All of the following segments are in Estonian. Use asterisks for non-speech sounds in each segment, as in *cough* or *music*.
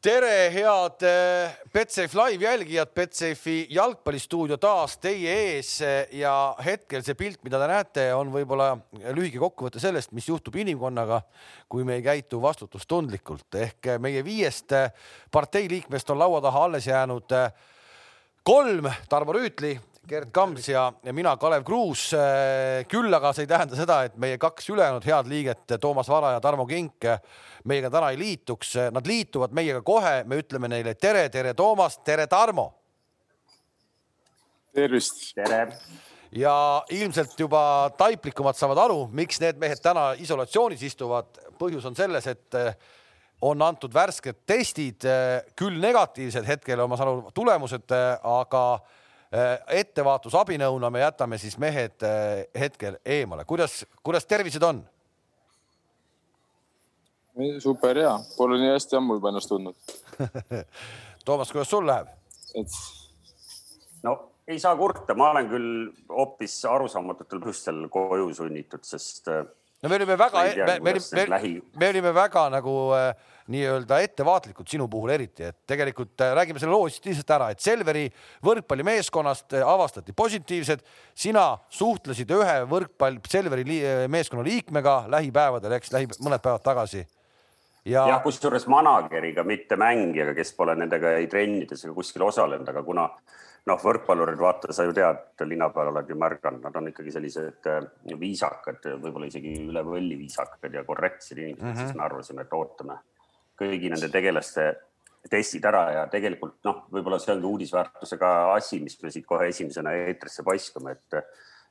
tere, head äh, Betsafe live jälgijad, Betsafe'i jalgpallistuudio taas teie ees ja hetkel see pilt, mida te näete, on võib-olla lühike kokkuvõte sellest, mis juhtub inimkonnaga, kui me ei käitu vastutustundlikult. Ehk meie viiest partei liikmest on laua taha alles jäänud kolm Tarmo Rüütli, Gerd Kams ja, ja mina, Kalev Kruus. küll aga see ei tähenda seda, et meie kaks ülejäänud head liiget, Toomas Vara ja Tarmo Kink meiega täna ei liituks, nad liituvad meiega kohe, me ütleme neile tere, tere, Toomas, tere, Tarmo. tervist. tere. ja ilmselt juba taiplikumad saavad aru, miks need mehed täna isolatsioonis istuvad. põhjus on selles, et on antud värsked testid, küll negatiivsed hetkel, ma saan aru, tulemused, aga ettevaatusabinõuna me jätame siis mehed hetkel eemale. kuidas, kuidas tervised on? super hea, pole nii hästi ammu juba ennast tundnud *laughs* Toomas, kuidas sul läheb? et no ei saa kurta, ma olen küll hoopis arusaamatutel põhjustel koju sunnitud, sest. Äh, no me olime väga, me, me, me, me, me olime väga nagu äh, nii-öelda ettevaatlikud sinu puhul eriti, et tegelikult äh, räägime selle loo lihtsalt ära, et Selveri võrkpallimeeskonnast äh, avastati positiivsed. sina suhtlesid ühe võrkpall Selveri li meeskonna liikmega lähipäevadel, eks lähi mõned päevad tagasi ja, ja kusjuures manageriga, mitte mängijaga, kes pole nendega ei trennides ega kuskil osalenud, aga kuna noh, võrkpallurid, vaata, sa ju tead, linna peal oled ju märganud, nad on ikkagi sellised äh, viisakad, võib-olla isegi üle võlli viisakad ja korrektsed inimesed mm, -hmm. siis me arvasime, et ootame kõigi nende tegelaste testid ära ja tegelikult noh, võib-olla see ongi uudisväärtusega asi, mis me siit kohe esimesena eetrisse paiskame, et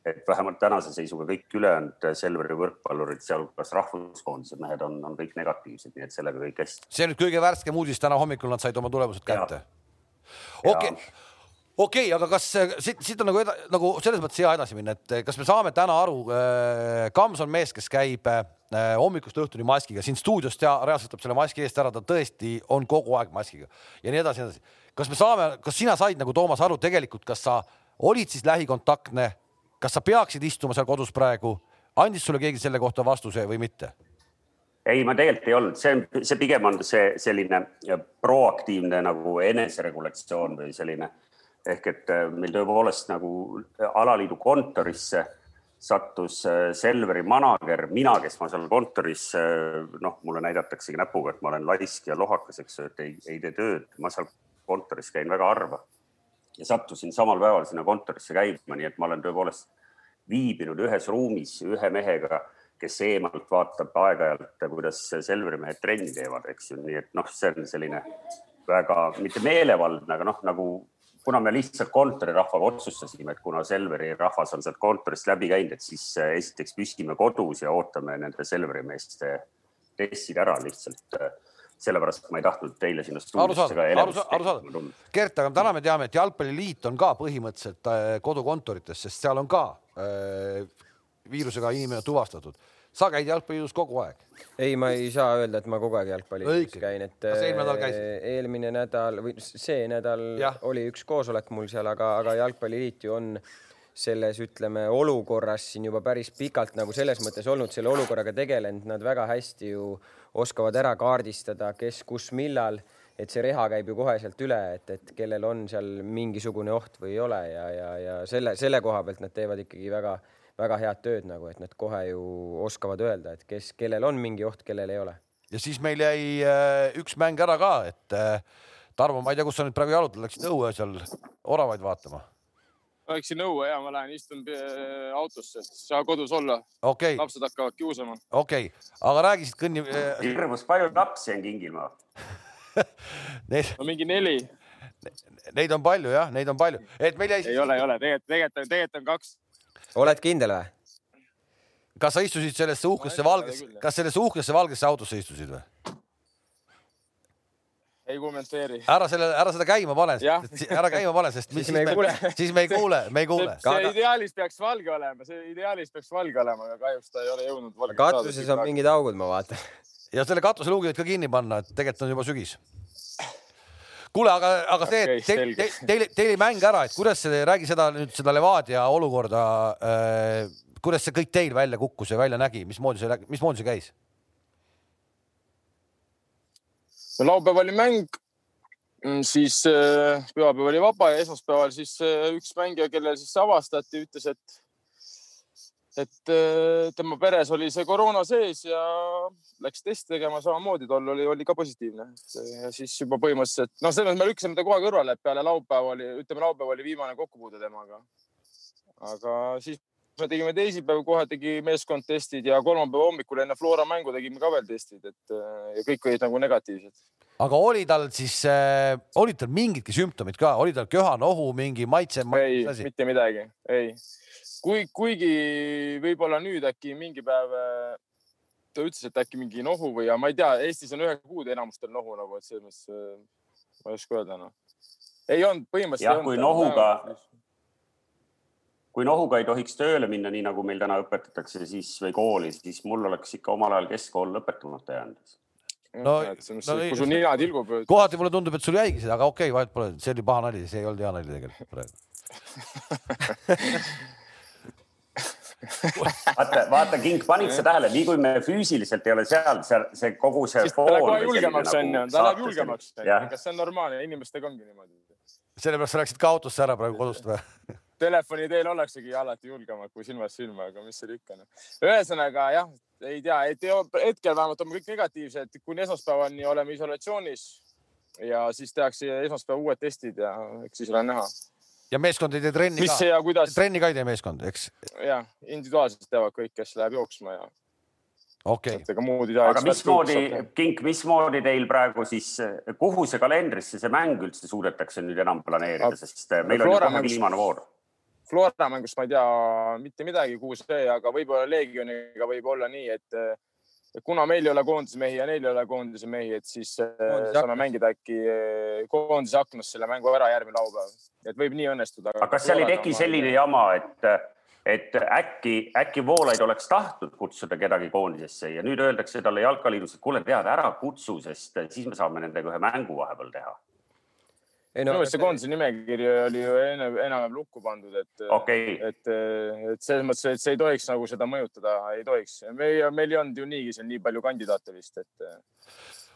et vähemalt tänase seisuga kõik ülejäänud Selveri võrkpallurid, sealhulgas rahvuskoondise mehed on, on kõik negatiivsed, nii et sellega kõik hästi. see on nüüd kõige värskem uudis, täna hommikul nad said oma tulemused kätte. okei okay., okei okay,, aga kas siit, siit on nagu, nagu selles mõttes hea edasi minna, et kas me saame täna aru äh,, Kams on mees, kes käib äh, hommikust õhtuni maskiga, siin stuudiost ja reaalselt võtab selle maski eest ära, ta tõesti on kogu aeg maskiga ja nii edasi, nii edasi. kas me saame, kas sina said nagu Toomas aru tegelikult, kas sa olid siis lähikontaktne kas sa peaksid istuma seal kodus praegu, andis sulle keegi selle kohta vastuse või mitte? ei, ma tegelikult ei olnud, see on, see pigem on see selline proaktiivne nagu eneseregulatsioon või selline ehk et äh, meil tõepoolest nagu alaliidu kontorisse sattus äh, Selveri manager, mina, kes ma seal kontoris, äh, noh, mulle näidataksegi näpuga, et ma olen laisk ja lohakas, eks ju, et ei, ei tee tööd. ma seal kontoris käin väga harva ja sattusin samal päeval sinna kontorisse käima, nii et ma olen tõepoolest viibinud ühes ruumis ühe mehega, kes eemalt vaatab aeg-ajalt, kuidas Selveri mehed trenni teevad, eks ju, nii et noh, see on selline väga mitte meelevaldne, aga noh, nagu kuna me lihtsalt kontorirahvaga otsustasime, et kuna Selveri rahvas on sealt kontorist läbi käinud, et siis esiteks püsime kodus ja ootame nende Selveri meeste testid ära lihtsalt sellepärast ma ei tahtnud teile sinna stuudiosse ka arusaadav. Gert, aga täna me teame, et Jalgpalliliit on ka põhimõtteliselt äh, kodukontorites, sest seal on ka äh, viirusega inimene tuvastatud. Sa käid jalgpalliliidus kogu aeg? ei, ma ei saa öelda, et ma kogu aeg jalgpalliliidus käin, et eelmine nädal käisid? Äh, eelmine nädal või see nädal ja. oli üks koosolek mul seal, aga, aga Jalgpalliliit ju on selles, ütleme, olukorras siin juba päris pikalt nagu selles mõttes olnud selle olukorraga tegelenud, nad väga hästi ju oskavad ära kaardistada, kes, kus, millal, et see reha käib ju kohe sealt üle, et, et kellel on seal mingisugune oht või ei ole ja, ja, ja selle, selle koha pealt nad teevad ikkagi väga-väga head tööd nagu, et nad kohe ju oskavad öelda, et kes, kellel on mingi oht, kellel ei ole. ja siis meil jäi äh, üks mäng ära ka, et äh, Tarmo, ma ei tea, kus sa nüüd praegu jalutad, läksid õue seal oravaid vaatama Läksin õue ja ma lähen istun äh, autosse, saa kodus olla okay.. lapsed hakkavad kiusama. okei okay., aga räägisid kõnni äh.... hirmus palju lapsi on Kingilmaal *laughs* Need... no mingi neli. Neid on palju jah, neid on palju, et meil jäi. ei ole, ei ole, tegelikult, tegelikult, tegelikult on kaks. Oled kindel või? kas sa istusid sellesse uhkesse valgesse, kas sellesse uhkesse valgesse autosse istusid või? ei kommenteeri. ära selle, ära seda käima pane, ära käima pane, sest *laughs* siis me siis me ei kuule, me ei kuule. see ideaalis peaks valge olema, see ideaalis peaks valge olema, aga kahjuks ta ei ole jõudnud saada. katuses on mingid augud, ma vaatan. *laughs* ja selle katuseluugi võid ka kinni panna, et tegelikult on juba sügis. Kuule, aga, aga see okay,, teil, teil, teil, teil ei mäng ära, et kuidas see, räägi seda nüüd seda Levadia olukorda äh,. kuidas see kõik teil välja kukkus ja välja nägi, mismoodi see, mismoodi see käis? laupäev oli mäng, Mm, siis äh, pühapäev oli vaba ja esmaspäeval siis äh, üks mängija, kellel siis avastati, ütles, et, et äh, tema peres oli see koroona sees ja läks testi tegema samamoodi, tol oli, oli ka positiivne. ja siis juba põhimõtteliselt, noh, selles mõttes me lükkasime ta kohe kõrvale, et peale laupäeva oli, ütleme, laupäev oli viimane kokkupuude temaga. aga siis me tegime teisipäeval kohe tegi meeskond testid ja kolmapäeva hommikul enne Flora mängu tegime ka veel testid, et ja kõik olid nagu negatiivsed aga oli tal siis äh,, olid tal mingidki sümptomid ka, oli tal köha-nohu, mingi maitse? ei, mitte midagi, ei. kui, kuigi võib-olla nüüd äkki mingi päev äh, ta ütles, et äkki mingi nohu või, ma ei tea, Eestis on üheksa kuud enamustel nohu nagu, et selles mõttes äh, ma ei oska öelda noh. ei olnud põhimõtteliselt. jah, kui nohuga, kui nohuga ei tohiks tööle minna, nii nagu meil täna õpetatakse, siis või kooli, siis mul oleks ikka omal ajal keskkool lõpetamata jäänud no, no kui sul nina tilgub. kohati mulle tundub, et sul jäigi see, aga okei okay,, vahet pole, see oli paha nali, see ei olnud hea nali tegelikult praegu *laughs* vaata, vaata, King, panid sa tähele, nii kui me füüsiliselt ei ole seal, seal see kogu see. ta läheb kohe julgemaks, onju, nagu ta läheb julgemaks. kas see on normaalne, inimestega ongi niimoodi? sellepärast sa läksid ka autosse ära praegu kodust või? *laughs* Telefoni teel ollaksegi alati julgemad kui silmast silma, aga mis seal ikka. Noh. ühesõnaga jah, ei tea, et hetkel vähemalt on kõik negatiivsed, kuni esmaspäevani oleme isolatsioonis ja siis tehakse esmaspäeval uued testid ja eks siis ole näha. ja meeskond ei tee trenni Mis ka? Kuidas... trenni ka ei tee meeskond, eks? jah, individuaalselt teevad kõik, kes läheb jooksma ja. okei okay.. ega muud ei tea. aga mismoodi, Kink, mismoodi teil praegu siis, kuhu see kalendrisse see mäng üldse suudetakse nüüd enam planeerida, sest meil on ju kohe viimane voor Flora mängust ma ei tea mitte midagi, kuhu see, aga võib-olla Leegioniga võib olla nii, et kuna meil ei ole koondise mehi ja neil ei ole koondise mehi, et siis äh, koondise saame mängida äkki äh, koondise aknas selle mängu ära järgmine laupäev. et võib nii õnnestuda. aga kas seal ei teki selline jama, et, et äkki, äkki Voolaid oleks tahtnud kutsuda kedagi koondisesse ja nüüd öeldakse talle jalkaliidus, et kuule, tead, ära kutsu, sest siis me saame nendega ühe mängu vahepeal teha minu meelest see koondise nimekiri oli ju enam-vähem lukku pandud, et okay., et, et selles mõttes, et see ei tohiks nagu seda mõjutada, ei tohiks. meil, meil ei olnud ju niigi seal nii palju kandidaate vist, et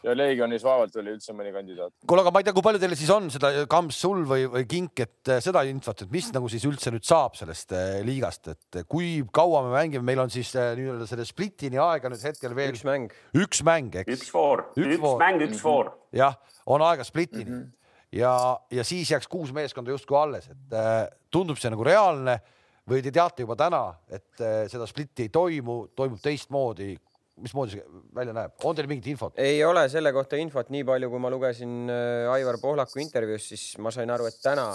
ja Legionis vaevalt oli üldse mõni kandidaat. kuule, aga ma ei tea, kui palju teil siis on seda Kamps, sul või, või Kink, et äh, seda infot, et mis nagu siis üldse nüüd saab sellest äh, liigast, et kui kaua me mängime, meil on siis äh, nii-öelda selle splitini aega nüüd hetkel veel. üks mäng. üks mäng, eks. üks voor, üks, üks mäng, üks voor. jah, on aega splitini mm. -hmm ja, ja siis jääks kuus meeskonda justkui alles, et äh, tundub see nagu reaalne või te teate juba täna, et äh, seda splitti ei toimu, toimub teistmoodi. mismoodi see välja näeb, on teil mingit infot? ei ole selle kohta infot, nii palju, kui ma lugesin äh, Aivar Pohlaku intervjuust, siis ma sain aru, et täna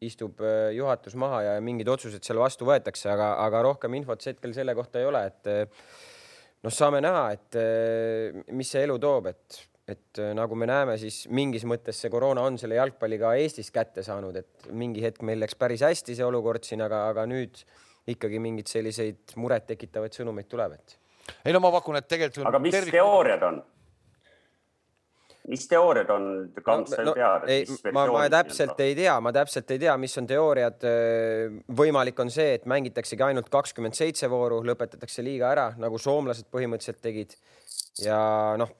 istub juhatus maha ja mingid otsused seal vastu võetakse, aga, aga rohkem infot hetkel selle kohta ei ole, et noh, saame näha, et mis see elu toob, et et äh, nagu me näeme, siis mingis mõttes see koroona on selle jalgpalli ka Eestis kätte saanud, et mingi hetk meil läks päris hästi see olukord siin, aga, aga nüüd ikkagi mingeid selliseid murettekitavaid sõnumeid tuleb, et. ei no ma pakun, et tegelikult. aga mis tervik... teooriad on? mis teooriad on, Kams, sa no, tead? ei, ma, ma täpselt ei tea, ma täpselt ei tea, mis on teooriad. võimalik on see, et mängitaksegi ainult kakskümmend seitse vooru, lõpetatakse liiga ära, nagu soomlased põhimõtteliselt tegid. ja noh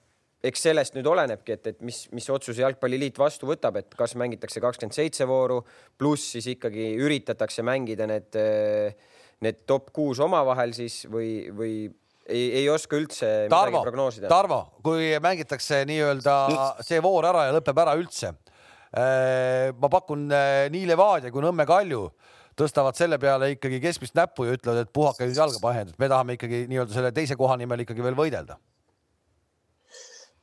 eks sellest nüüd olenebki, et, et mis, mis otsuse Jalgpalliliit vastu võtab, et kas mängitakse kakskümmend seitse vooru, pluss siis ikkagi üritatakse mängida need, need top kuus omavahel siis või, või ei, ei oska üldse Tarvo, prognoosida. Tarvo, kui mängitakse nii-öelda see voor ära ja lõpeb ära üldse. Äh, ma pakun äh, nii Levadia kui Nõmme Kalju tõstavad selle peale ikkagi keskmist näppu ja ütlevad, et puhake nüüd jalga pahend, et me tahame ikkagi nii-öelda selle teise koha nimel ikkagi veel võidelda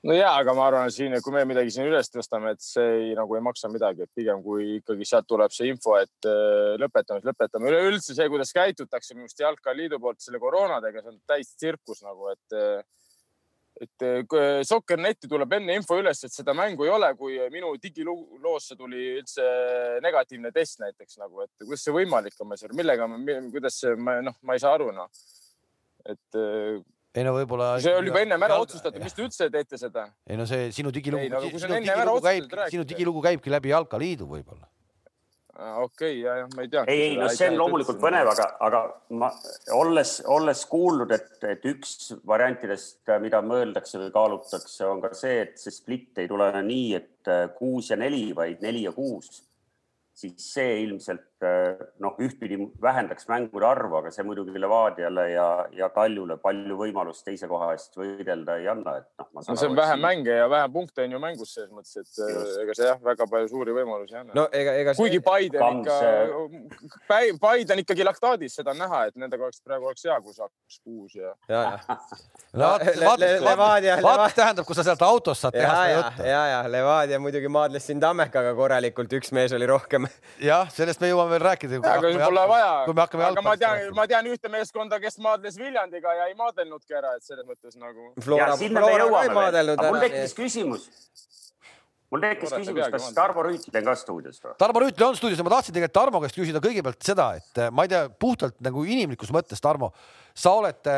no ja, aga ma arvan, et siin, kui me midagi siin üles tõstame, et see ei, nagu ei maksa midagi, et pigem kui ikkagi sealt tuleb see info, et äh, lõpetame, lõpetame. üleüldse see, kuidas käitutakse minu arust Jalkaliidu poolt selle koroonadega, see on täis tsirkus nagu, et äh, et äh, Soccer.net-i tuleb enne info üles, et seda mängu ei ole, kui minu digiloosse tuli üldse negatiivne test näiteks nagu, et kuidas see võimalik on, millega, kuidas see, noh, ma ei saa aru, noh. et ei no võib-olla. see oli juba ennem ära otsustatud, mis te üldse teete seda? ei no see sinu digilugu, no, sinu, digilugu käib, sinu digilugu käibki läbi Jalkaliidu võib-olla. okei okay,, ja, ja ma ei tea. ei, ei, no see on loomulikult põnev, aga, aga ma olles, olles kuulnud, et, et üks variantidest, mida mõeldakse või kaalutakse, on ka see, et see split ei tule nii, et kuus ja neli, vaid neli ja kuus siis see ilmselt noh, ühtpidi vähendaks mängude arvu, aga see muidugi Levadiale ja, ja Kaljule palju võimalust teise koha eest võidelda ei anna, et noh. no see on vähem mänge ja vähem punkte on ju mängus selles mõttes, et eh, Just. ega see jah, väga palju suuri võimalusi ei anna. no ega, ega see... kuigi Paide on ikka, Paide on ikkagi laktaadis, seda on näha, et nendega oleks praegu oleks hea, kui saaks kuus ja. ja, ja. no Levadia. vaat tähendab, kui sa sealt autost saad teha seda juttu. ja, ja Levadia muidugi maadles siin Tammekaga korralikult, üks mees oli rohkem jah, sellest me jõuame veel rääkida. aga pole vaja. aga ma tean, ma tean ühte meeskonda, kes maadles Viljandiga ja ei maadelnudki ära, et selles mõttes nagu. me mul tekkis küsimus mul tekkis küsimus, kas Tarmo Rüütli on ka stuudios või? Tarmo Rüütli on stuudios ja ma tahtsin tegelikult Tarmo käest küsida kõigepealt seda, et ma ei tea, puhtalt nagu inimlikus mõttes, Tarmo, sa oled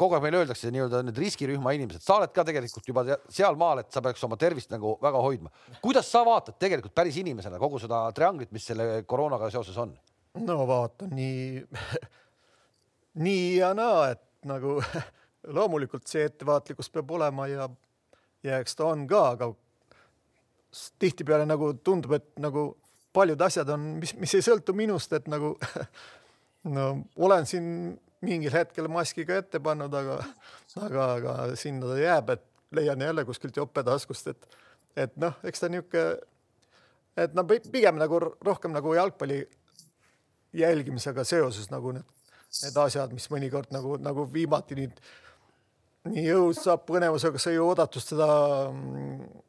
kogu aeg meile öeldakse nii-öelda need riskirühma inimesed, sa oled ka tegelikult juba sealmaal, et sa peaks oma tervist nagu väga hoidma. kuidas sa vaatad tegelikult päris inimesena kogu seda trianglit, mis selle koroonaga seoses on? no vaatan nii, *laughs* nii ja naa, et nagu *laughs* loomulikult see ettevaatlikkus peab olema ja, ja eks ta on ka, aga tihtipeale nagu tundub, et nagu paljud asjad on, mis, mis ei sõltu minust, et nagu *laughs* no olen siin mingil hetkel maski ka ette pannud, aga, aga, aga sinna ta jääb, et leian jälle kuskilt jope taskust, et, et noh, eks ta niisugune, et no pigem nagu rohkem nagu jalgpalli jälgimisega seoses nagu need, need asjad, mis mõnikord nagu, nagu viimati nii jõud saab põnevusega, sai oodatust seda mm,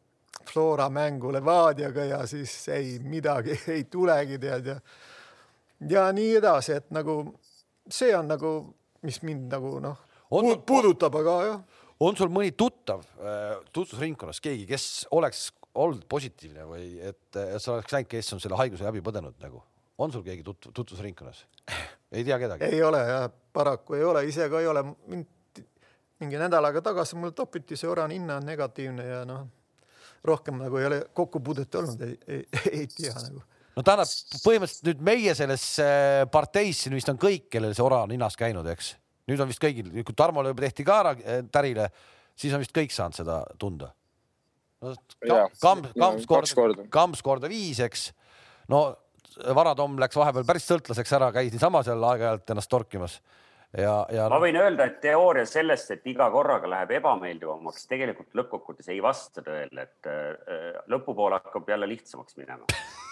Flora mängu Levadiaga ja siis ei midagi ei tulegi tead ja ja nii edasi, et nagu see on nagu, mis mind nagu noh, puudutab, aga jah. on sul mõni tuttav äh, tutvusringkonnas keegi, kes oleks olnud positiivne või et, et sa oleks näinud, kes on selle haiguse läbi põdenud nagu, on sul keegi tut-, tutvusringkonnas? ei tea kedagi? ei ole jah, paraku ei ole, ise ka ei ole. mind mingi nädal aega tagasi mul topiti see oraninna on negatiivne ja noh, rohkem nagu ei ole kokkupuudet olnud, ei, ei, ei tea nagu no tähendab põhimõtteliselt nüüd meie selles äh, parteis siin vist on kõik, kellel see ora on ninnas käinud, eks. nüüd on vist kõigil, kui Tarmole juba tehti ka ära äh, tärile, siis on vist kõik saanud seda tunda no,. Kamps, kamps korda, kamps korda viis, eks. no Vara-Tom läks vahepeal päris sõltlaseks ära, käis niisama seal aeg-ajalt ennast torkimas ja, ja. ma võin öelda, et teooria sellest, et iga korraga läheb ebameeldivamaks, tegelikult lõppkokkuvõttes ei vasta tõele, et äh, lõpupoole hakkab jälle lihtsamaks minema *laughs*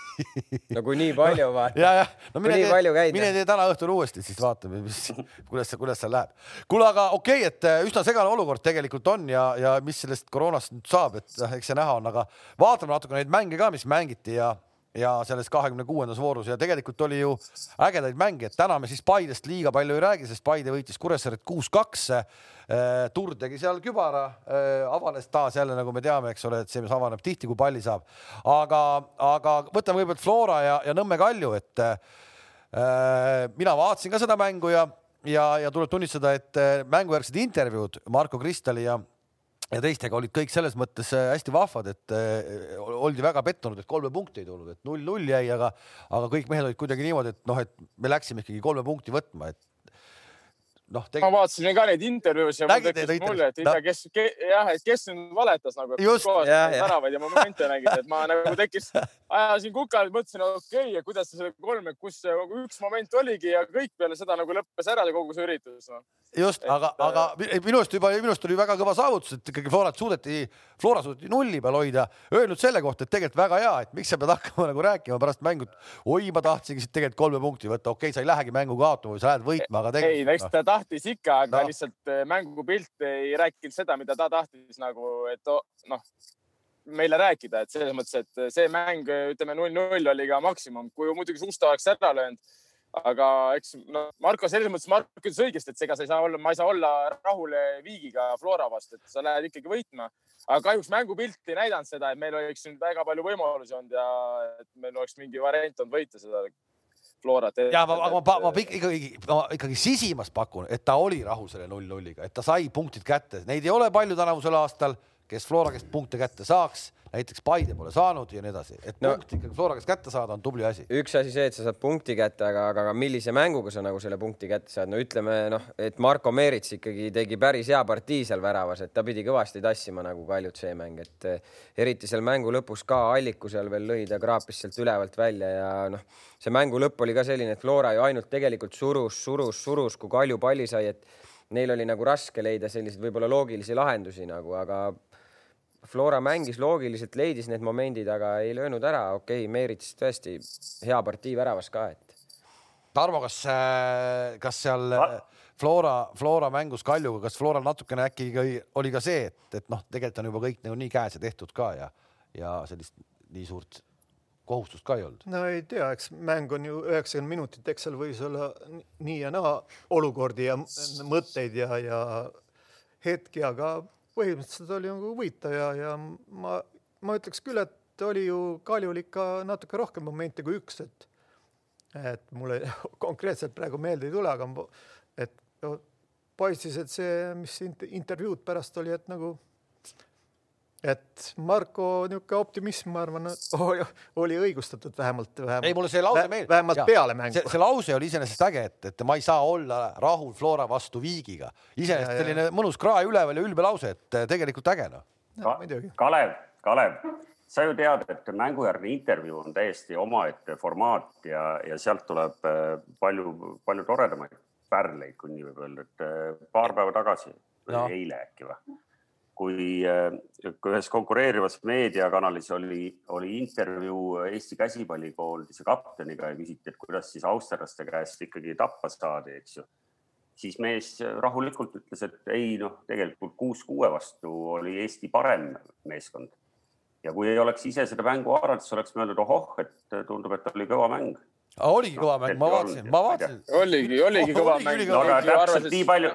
no kui nii palju vaata. ja, jah, no mine tee, mine tee täna õhtul uuesti, siis vaatame, mis, *laughs* kuidas, kuidas seal läheb. kuule, aga okei okay,, et äh, üsna segane olukord tegelikult on ja, ja mis sellest koroonast nüüd saab, et noh, eks see näha on, aga vaatame natuke neid mänge ka, mis mängiti ja ja selles kahekümne kuuendas voorus ja tegelikult oli ju ägedaid mänge, et täna me siis Paidest liiga palju ei räägi, sest Paide võitis Kuressaaret kuus-kaks. Äh, Tur tegi seal kübara, äh, avanes taas jälle, nagu me teame, eks ole, et see, mis avaneb tihti, kui palli saab. aga, aga võtame kõigepealt Flora ja, ja Nõmme Kalju, et äh, mina vaatasin ka seda mängu ja, ja, ja tuleb tunnistada, et äh, mängujärgsed intervjuud Marko Kristali ja ja teistega olid kõik selles mõttes äh, hästi vahvad, et äh, oldi väga pettunud, et kolme punkti ei tulnud, et null-null jäi, aga, aga kõik mehed olid kuidagi niimoodi, et noh, et me läksime ikkagi kolme punkti võtma, et noh tegi.... ma vaatasin ka neid intervjuusid ja mul tekkis mulje, et ikka, kes ke, jah, et kes nüüd valetas nagu, väravaid ja momente nägid, et ma *laughs* nagu tekkis, ajasin kukal, mõtlesin, okei okay,, kus see kolm, kus see üks moment oligi ja kõik peale seda nagu lõppes ära kogu see üritus no just, aga, aga minu arust juba, minu arust oli väga kõva saavutus, et ikkagi Florat suudeti, Flora suudeti nulli peal hoida. Öelnud selle kohta, et tegelikult väga hea, et miks sa pead hakkama nagu rääkima pärast mängu, oi, ma tahtsingi siit tegelikult kolme punkti võtta, okei okay,, sa ei lähegi mängu kaotama või sa lähed võitma, aga tegelikult. ei, no eks ta tahtis ikka, aga no. lihtsalt eh, mängupilt ei rääkinud seda, mida ta tahtis nagu, et noh meile rääkida, et selles mõttes, et see mäng, ütleme null-null oli ka maksimum, kui muidugi Susta oleks ära löönud aga eks no Marko selles mõttes, Marko ütles õigesti, et ega sa ei saa olla, ma ei saa olla rahul viigiga Flora vastu, et sa lähed ikkagi võitma. aga kahjuks mängupilt ei näidanud seda, et meil oleks nüüd väga palju võimalusi olnud ja et meil oleks mingi variant olnud võita seda Florat. ja ma, ma, ma, ma ikkagi, ma ikkagi sisimas pakun, et ta oli rahul selle null-nulliga, et ta sai punktid kätte, neid ei ole palju tänavusel aastal kes Flora käest punkte kätte saaks, näiteks Paide pole saanud ja nii edasi, et no, punkt ikkagi Flora käest kätte saada on tubli asi. üks asi see, et sa saad punkti kätte, aga, aga, aga millise mänguga sa nagu selle punkti kätte saad, no ütleme noh, et Marko Meerits ikkagi tegi päris hea partii seal väravas, et ta pidi kõvasti tassima nagu Kaljut see mäng, et eh, eriti seal mängu lõpus ka Alliku seal veel lõi, ta kraapis sealt ülevalt välja ja noh, see mängu lõpp oli ka selline, et Flora ju ainult tegelikult surus, surus, surus, kui Kalju palli sai, et neil oli nagu raske leida selliseid võib-olla loogilisi lahendusi nagu, aga Flora mängis loogiliselt, leidis need momendid, aga ei löönud ära. okei okay,, Meerits tõesti hea partii väravas ka, et. Tarmo, kas, äh, kas seal Flora, Flora mängus Kaljuga, kas Floral natukene äkki oli ka see, et, et noh, tegelikult on juba kõik nagu nii käes ja tehtud ka ja, ja sellist nii suurt kohustust ka ei olnud? no ei tea, eks mäng on ju üheksakümmend minutit, eks seal võis olla nii ja naa olukordi ja mõtteid ja, ja hetki, aga põhimõtteliselt oli nagu võita ja, ja ma, ma ütleks küll, et oli ju Kaljul ikka natuke rohkem momente kui üks, et et mulle *laughs* konkreetselt praegu meelde ei tule, aga et paistis, et see, mis intervjuud pärast oli, et nagu et Marko niisugune optimism, ma arvan, oli õigustatud vähemalt, vähemalt. ei, mulle see lause meeldib. vähemalt peale mängu. see, see lause oli iseenesest äge, et, et ma ei saa olla rahul Flora vastu viigiga. iseenesest selline mõnus krae üleval ja ülbe lause, et tegelikult äge noh Ka. Kalev, Kalev, sa ju tead, et mängujärgne intervjuu on täiesti omaette formaat ja, ja sealt tuleb äh, palju, palju toredamaid pärleid, kui nii võib öelda, et äh, paar päeva tagasi no., eile äkki või kui äh, ühes konkureerivas meediakanalis oli, oli intervjuu Eesti käsipallikoondise kapteniga ja küsiti, et kuidas siis austerlaste käest ikkagi tappa saadi, eks ju. siis mees rahulikult ütles, et ei noh, tegelikult kuus kuue vastu oli Eesti parem meeskond. ja kui ei oleks ise seda mängu haaranud, siis oleks mõeldud, ohoh, et tundub, et oli kõva mäng oligi kõva mäng, ma vaatasin, ma vaatasin. oligi, oligi kõva mäng. no aga täpselt nii palju,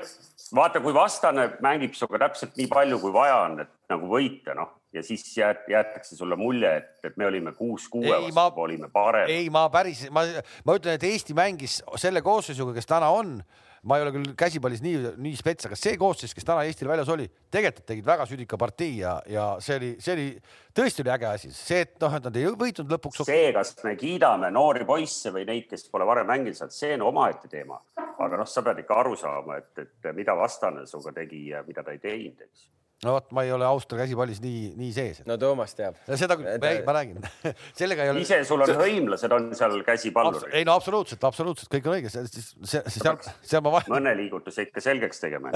vaata, kui vastane mängib sinuga täpselt nii palju, kui vaja on, et nagu võita, noh ja siis jäet, jäetakse sulle mulje, et, et me olime kuus-kuue vastu, olime parem. ei, ma päris, ma, ma ütlen, et Eesti mängis selle koosseisuga, kes täna on ma ei ole küll käsipallis nii, nii spets, aga see koosseis, kes täna Eestil väljas oli, tegelikult tegid väga südika partii ja, ja see oli, see oli, tõesti oli äge asi. see, et noh, et nad ei võitnud lõpuks. see, kas me kiidame noori poisse või neid, kes pole varem mänginud saanud, see on omaette teema. aga noh, sa pead ikka aru saama, et, et mida vastane sinuga tegi ja mida ta ei teinud, eks no vot, ma ei ole Austria käsipallis nii, nii sees. no Toomas teab. seda küll, ei, ma räägin *laughs* sellega ei ole. ise sul on hõimlased on seal käsipallurid. ei no absoluutselt, absoluutselt kõik on õige, siis seal, seal ma vahe. mõneliigutuse ikka selgeks tegema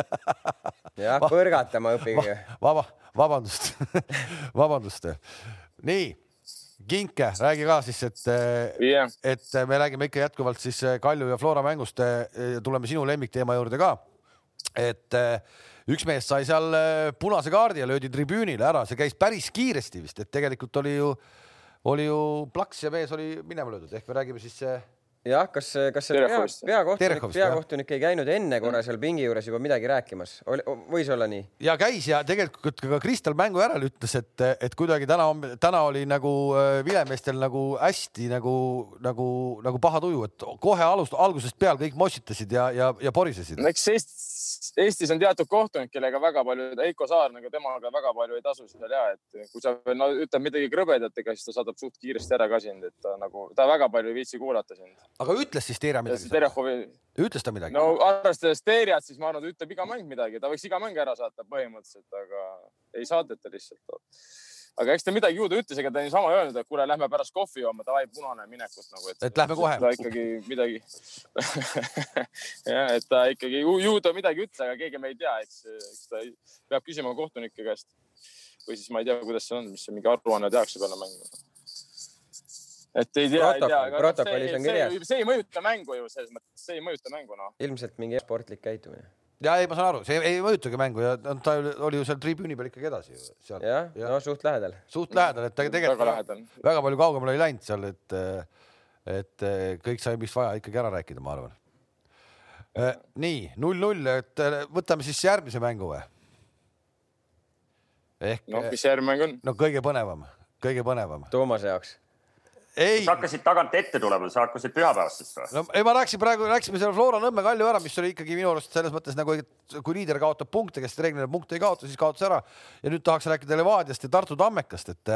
*laughs* jah, põrgatama õppige. vaba, vabandust *laughs* vabandust. nii Kinke, räägi ka siis, et yeah., et me räägime ikka jätkuvalt siis Kalju ja Flora mängust. tuleme sinu lemmikteema juurde ka. et üks mees sai seal äh, punase kaardi ja löödi tribüünile ära, see käis päris kiiresti vist, et tegelikult oli ju, oli ju plaks ja mees oli minema löödud, ehk me räägime siis jah, kas, kas see pea, peakohtunik, peakohtunik ei käinud enne korra seal pingi juures juba midagi rääkimas, võis olla nii? ja käis ja tegelikult ka Kristel mängu järel ütles, et, et kuidagi täna, täna oli nagu äh, vilemeestel nagu hästi nagu, nagu, nagu paha tuju, et kohe alust, algusest peale kõik mossitasid ja, ja, ja porisesid. eks Eestis, Eestis on teatud kohtunik, kellega väga palju, Heiko Saar nagu temaga väga palju ei tasu seal ja et kui sa veel no, ütled midagi krõbedat, ega siis ta saadab suht kiiresti ära ka sind, et ta nagu, ta väga palju ei viitsi kuulata sind aga ütles siis Teerja midagi? Terehovi... ütles ta midagi? no arvestades Teerjat, siis ma arvan, ta ütleb iga mäng midagi, ta võiks iga mäng ära saata põhimõtteliselt, aga ei saadeta lihtsalt. Aga eks ta midagi ju ta ütles, ega ta niisama ei öelnud, et kuule, lähme pärast kohvi jooma, davai, punane minekut nagu. et, lähme kohe. ta ikkagi midagi *laughs* jah, et ta ikkagi ju, ju ta midagi ütles, aga keegi me ei tea, eks, eks ta peab küsima kohtunike käest. või siis ma ei tea, kuidas see on, mis see mingi aruanne tehakse peale mängu et ei tea, ei tea, aga protokollis on kirjas. see ei mõjuta mängu ju selles mõttes, see ei mõjuta mängu noh. ilmselt mingi sportlik käitumine. Ja ei, ma saan aru, see ei mõjutagi mängu ja ta oli ju seal tribüüni peal ikkagi edasi ju. jah ja., no suht lähedal. suht lähedal, et ta tegelikult väga, väga palju kaugemale ei läinud seal, et, et kõik sai, mis vaja, ikkagi ära rääkida, ma arvan. nii null-null, et võtame siis järgmise mängu või? ehk. noh, mis järgmine mäng on? no kõige põnevam, kõige põnevam. Toomase jaoks sa hakkasid tagant ette tulema, sa hakkasid pühapäevastest või? no ei, ma rääkisin praegu, rääkisime selle Flora Nõmme Kalju ära, mis oli ikkagi minu arust selles mõttes nagu, et kui liider kaotab punkte, kes reeglina punkte ei kaota, siis kaotas ära. ja nüüd tahaks rääkida Levadiast ja Tartu Tammekast, et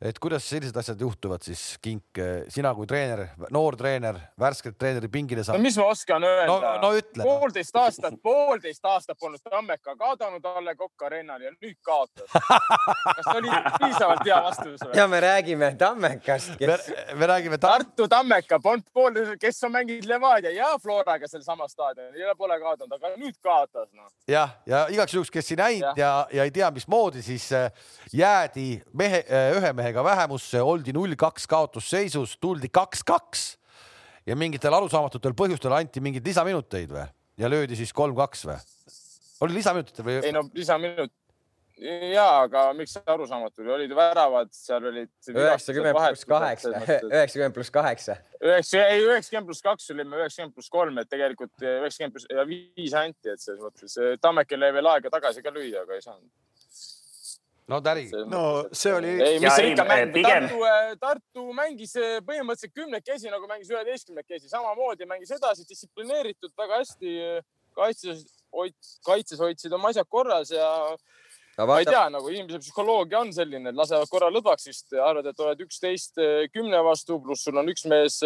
et kuidas sellised asjad juhtuvad siis, Kink, sina kui treener, noor treener, värskelt treeneri pingile saanud? no mis ma oskan öelda no,? no ütle. poolteist aastat, poolteist aastat polnud Tammeka kaotanud Alle Kokk Arenal ja nüüd kaotas. kas see oli piisavalt hea vastus või? ja me räägime Tammekast kes.... Me, me räägime ta... Tartu Tammeka, polnud pool, kes on mänginud Levadia ja Floraga sealsamas staadionil ja pole kaotanud, aga nüüd kaotas noh. jah, ja igaks juhuks, kes ei näinud ja, ja, ja ei tea, mismoodi, siis äh, jäädi mehe, äh, ühe mehe mehega vähemusse, oldi null kaks kaotusseisus, tuldi kaks-kaks ja mingitel arusaamatutel põhjustel anti mingeid lisaminuteid või ja löödi siis kolm-kaks või? oli lisaminutit või? ei no lisaminut ja, aga miks arusaamatu oli, olid väravad, seal olid. üheksakümmend pluss kaheksa, üheksakümmend pluss kaheksa. üheksa, ei üheksakümmend pluss kaks olime üheksakümmend pluss kolm, et tegelikult üheksakümmend pluss ja viis anti, et selles mõttes Tammekil jäi veel aega tagasi ka lüüa, aga ei saanud no Täri. no see oli. ei, mis see ikka mäng, Tartu, äh, Tartu mängis äh, põhimõtteliselt kümnekesi nagu mängis üheteistkümnekesi, samamoodi mängis edasi distsiplineeritud, väga hästi äh, kaitses, kaitses hoidsid oma asjad korras ja no, ma ei tea, nagu inimese psühholoogia on selline, et lasevad korra lõdvaks, vist arvad, et oled üksteist kümne vastu, pluss sul on üks mees,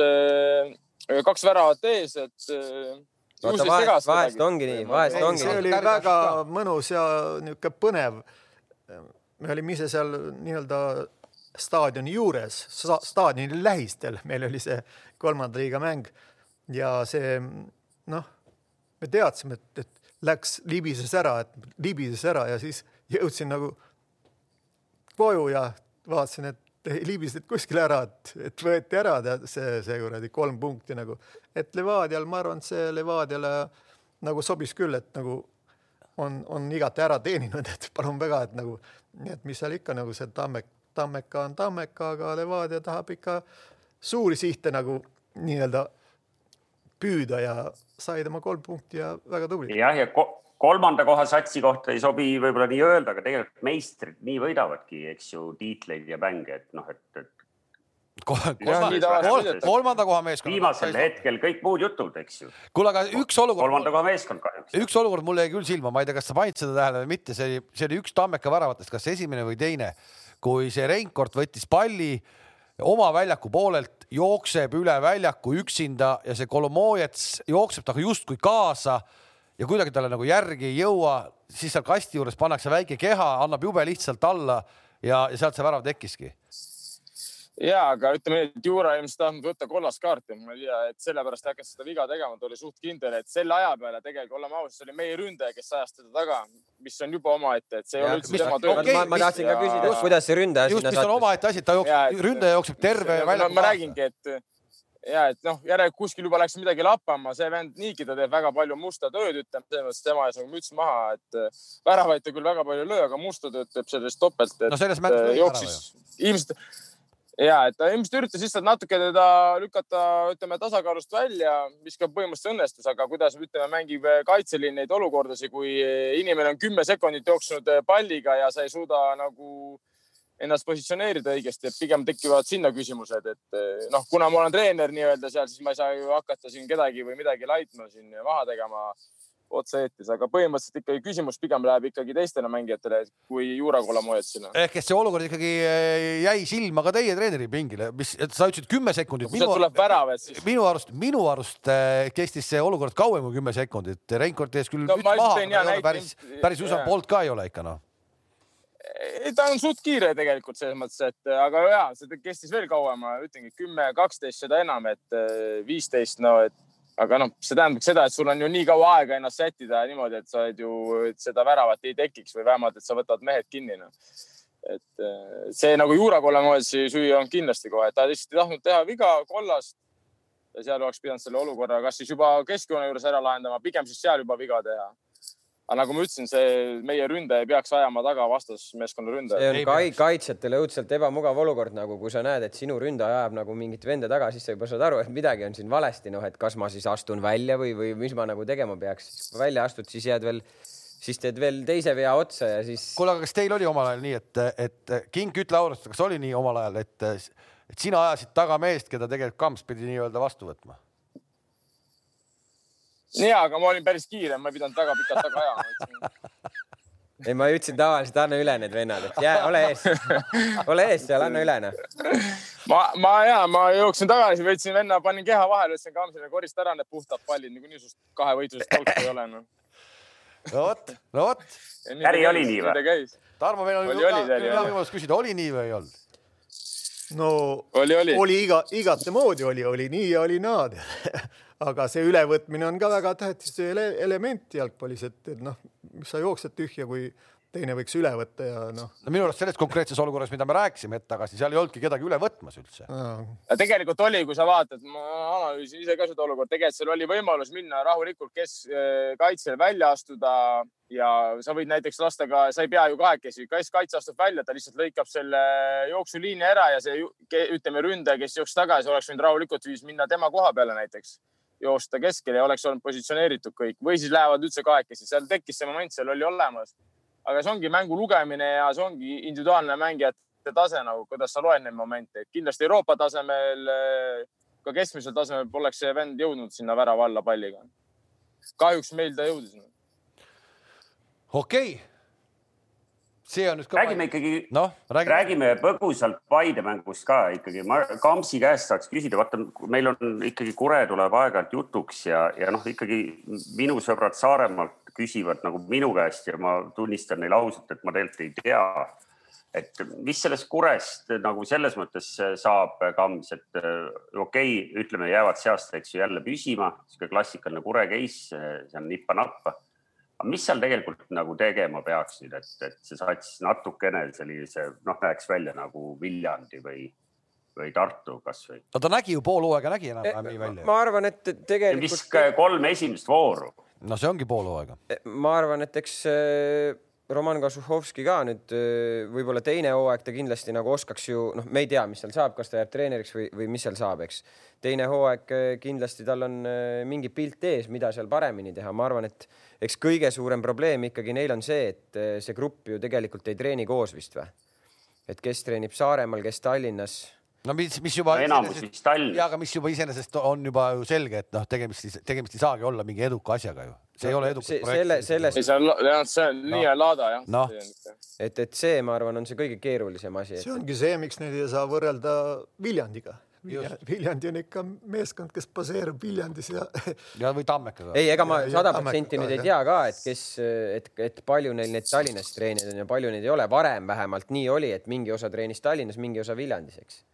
kaks väravat ees, et vaata vahest, vahest ongi nii, vahest ongi nii. see oli väga mõnus ja niisugune põnev me olime ise seal nii-öelda staadioni juures, staadioni lähistel, meil oli see kolmanda liiga mäng ja see noh, me teadsime, et, et läks, libises ära, et libises ära ja siis jõudsin nagu koju ja vaatasin, et ei libisenud kuskile ära, et, et võeti ära tead see, see kuradi kolm punkti nagu, et Levadial, ma arvan, et see Levadiale nagu sobis küll, et nagu on, on igati ära teeninud, *laughs* et palun väga, et nagu et mis seal ikka nagu see Tammek, Tammeka on Tammeka, aga Levadia tahab ikka suuri sihte nagu nii-öelda püüda ja sai tema kolm punkti ja väga tubli. jah, ja ko kolmanda koha satsi kohta ei sobi võib-olla nii öelda, aga tegelikult meistrid nii võidavadki, eks ju, tiitleid ja mänge, et noh, et, et kolmanda, kolmanda koha meeskond. viimasel hetkel kõik muud jutud, eks ju. kuule, aga üks olukord. kolmanda koha meeskond kahjuks. üks olukord mul jäi küll silma, ma ei tea, kas sa panid seda tähele või mitte, see oli, see oli üks Tammeka väravatest, kas esimene või teine, kui see Reinkord võttis palli oma väljaku poolelt, jookseb üle väljaku üksinda ja see Kolomojets jookseb temaga justkui kaasa ja kuidagi talle nagu järgi ei jõua, siis seal kasti juures pannakse väike keha, annab jube lihtsalt alla ja, ja sealt see värav tekkiski ja, aga ütleme nii, et Juura ilmselt tahtnud võtta kollast kaarti, ma ei tea, et sellepärast hakkas seda viga tegema, ta oli suht kindel, et selle aja peale tegelikult, oleme ausad, see oli meie ründaja, kes ajas teda taga, mis on juba omaette, et see ei ole üldse tema töö okay,. ma, ma tahtsin ka küsida, kuidas see ründaja just, sinna sattus. just, mis on omaette asi, ta jookseb, ründaja jookseb terve välja. ma räägingi, et ja et noh, järelikult kuskil juba läks midagi lappama, see vend niigi, ta teeb väga palju musta tööd, ütleme, selles mõttes tema ees on müts maha, et äh, väravaid ta küll väga palju ei löö, aga musta tööd teeb sellest topelt. no selles äh, lõi ära ju. ilmselt ja et ta ilmselt üritas lihtsalt natuke teda lükata, ütleme tasakaalust välja, mis ka põhimõtteliselt õnnestus, aga kuidas ütleme, mängib kaitseliin neid olukordasid, kui inimene on kümme sekundit jooksnud palliga ja sa ei suuda nagu ennast positsioneerida õigesti, et pigem tekivad sinna küsimused, et noh, kuna ma olen treener nii-öelda seal, siis ma ei saa ju hakata siin kedagi või midagi laitma siin maha tegema otse-eetris, aga põhimõtteliselt ikkagi küsimus pigem läheb ikkagi teistele mängijatele kui Juura Kolomoetsile. ehk et see olukord ikkagi eh, jäi silma ka teie treeneri pingile, mis, sa ütlesid kümme sekundit. minu, tuleb värav, et siis. minu arust, minu arust eh, kestis see olukord kauem kui kümme sekundit. Reinkord tees küll no, maha, aga ei ole päris, päris Usain Bolt ka ei ole ikka noh ta on suht kiire tegelikult selles mõttes, et aga ja see kestis veel kauem, ma ütlengi kümme, kaksteist, seda enam, et eh, viisteist, no et aga noh, see tähendab seda, et sul on ju nii kaua aega ennast sättida niimoodi, et sa oled ju, et seda väravat ei tekiks või vähemalt, et sa võtad mehed kinni no.. et eh, see nagu Juura Kollemoesi süü on kindlasti kohe, et ta lihtsalt ei tahtnud teha viga kollast. ja seal oleks pidanud selle olukorra, kas siis juba keskjoone juures ära lahendama, pigem siis seal juba viga teha aga nagu ma ütlesin, see meie ründaja ei peaks ajama taga vastasmeeskonna ründajat. see on kai, kaitsjatele õudselt ebamugav olukord, nagu kui sa näed, et sinu ründaja ajab nagu mingit venda taga, siis sa juba saad aru, et midagi on siin valesti, noh, et kas ma siis astun välja või, või mis ma nagu tegema peaks. välja astud, siis jääd veel siis teed veel teise vea otsa ja siis. kuule, aga kas teil oli omal ajal nii, et, et King, ütle ausalt, kas oli nii omal ajal, et, et sina ajasid taga meest, keda tegelikult Kamps pidi nii-öelda vastu võtma? Ja, aga ma olin päris kiire, ma ei pidanud väga pikalt taga ajama. *laughs* ei, ma ütlesin tavaliselt anna üle need vennad, et jää, ole ees, ole ees seal, anna üle noh. ma, ma ja ma jooksin tagasi, võtsin venna, panin keha vahele, ütlesin Kamsile, korista ära need puhtad pallid, niikuinii sinust kahe võitlusest kaugel ei ole noh. no vot, no vot. äri oli nii või? Tarmo, meil on võimalus küsida, oli nii või ei olnud? no oli, oli, oli iga, igate moodi oli, oli nii ja oli naad *laughs* aga see ülevõtmine on ka väga tähtis ele element jalgpallis, et, et noh, mis sa jooksed tühja, kui teine võiks üle võtta ja noh. no minu arust selles konkreetses olukorras, mida me rääkisime hetk tagasi, seal ei olnudki kedagi üle võtmas üldse. tegelikult oli, kui sa vaatad, ma analüüsin ise ka seda olukorda, tegelikult seal oli võimalus minna rahulikult keskkaitsel välja astuda ja sa võid näiteks lasta ka, sa ei pea ju kahekesi, kes kaitse astub välja, ta lihtsalt lõikab selle jooksuliini ära ja see ütleme ründaja, kes jooksis tagasi, oleks võinud rahulikult viis minna tema koha peale näiteks joosta keskele ja oleks olnud positsioneeritud kõik. Või siis lähevad üldse kahekesi, seal tekkis see moment, seal oli olemas. Aga see ongi mängu lugemine ja see ongi individuaalne mängijate tase nagu, kuidas sa loed neid momente, et kindlasti Euroopa tasemel, ka keskmisel tasemel poleks see vend jõudnud sinna värava alla palliga. kahjuks meil ta jõudis. okei. okay see on nüüd ka. räägime ikkagi no,, räägime. räägime põgusalt Paide mängust ka ikkagi. ma Kamsi käest saaks küsida, vaata, meil on ikkagi Kure tuleb aeg-ajalt jutuks ja, ja noh, ikkagi minu sõbrad Saaremaalt küsivad nagu minu käest ja ma tunnistan neile ausalt, et ma tegelikult ei tea. et mis sellest Kurest nagu selles mõttes saab, Kams, et okei okay,, ütleme, jäävad seast, eks ju, jälle püsima, sihuke klassikaline Kure case, see on nippa-nappa aga mis seal tegelikult nagu tegema peaks nüüd, et, et see sats natukene sellise noh, näeks välja nagu Viljandi või, või Tartu kasvõi? no ta nägi ju pool hooaega nägi enam-vähem nii välja. ma arvan, et tegelikult. visk kolm esimest vooru. no see ongi pool hooaega. ma arvan, et eks Roman Kazuhovski ka nüüd võib-olla teine hooaeg ta kindlasti nagu oskaks ju noh, me ei tea, mis seal saab, kas ta jääb treeneriks või, või mis seal saab, eks. teine hooaeg kindlasti tal on mingi pilt ees, mida seal paremini teha, ma arvan, et eks kõige suurem probleem ikkagi neil on see, et see grupp ju tegelikult ei treeni koos vist või? et kes treenib Saaremaal, kes Tallinnas no mis, mis juba no,. enamus vist Tallinnas. ja, aga mis juba iseenesest on juba ju selge, et noh, tegemist, tegemist ei saagi olla mingi eduka asjaga ju. see ei ole edukas projekt. selle, sellest. ei, see on, see on no. nii laada jah no.. et, et see, ma arvan, on see kõige keerulisem asi. see ongi see, miks neid ei saa võrrelda Viljandiga. Viljandi on ikka meeskond, kes baseerub Viljandis ja. *laughs* ja või Tammekaga. ei, ega ma sada protsenti nüüd ei tea ka, et kes, et, et palju neil neid Tallinnas treenijaid on ja palju neid ei ole. varem vähemalt nii oli, et mingi osa treenis Tallinnas, mingi osa Viljandis, eks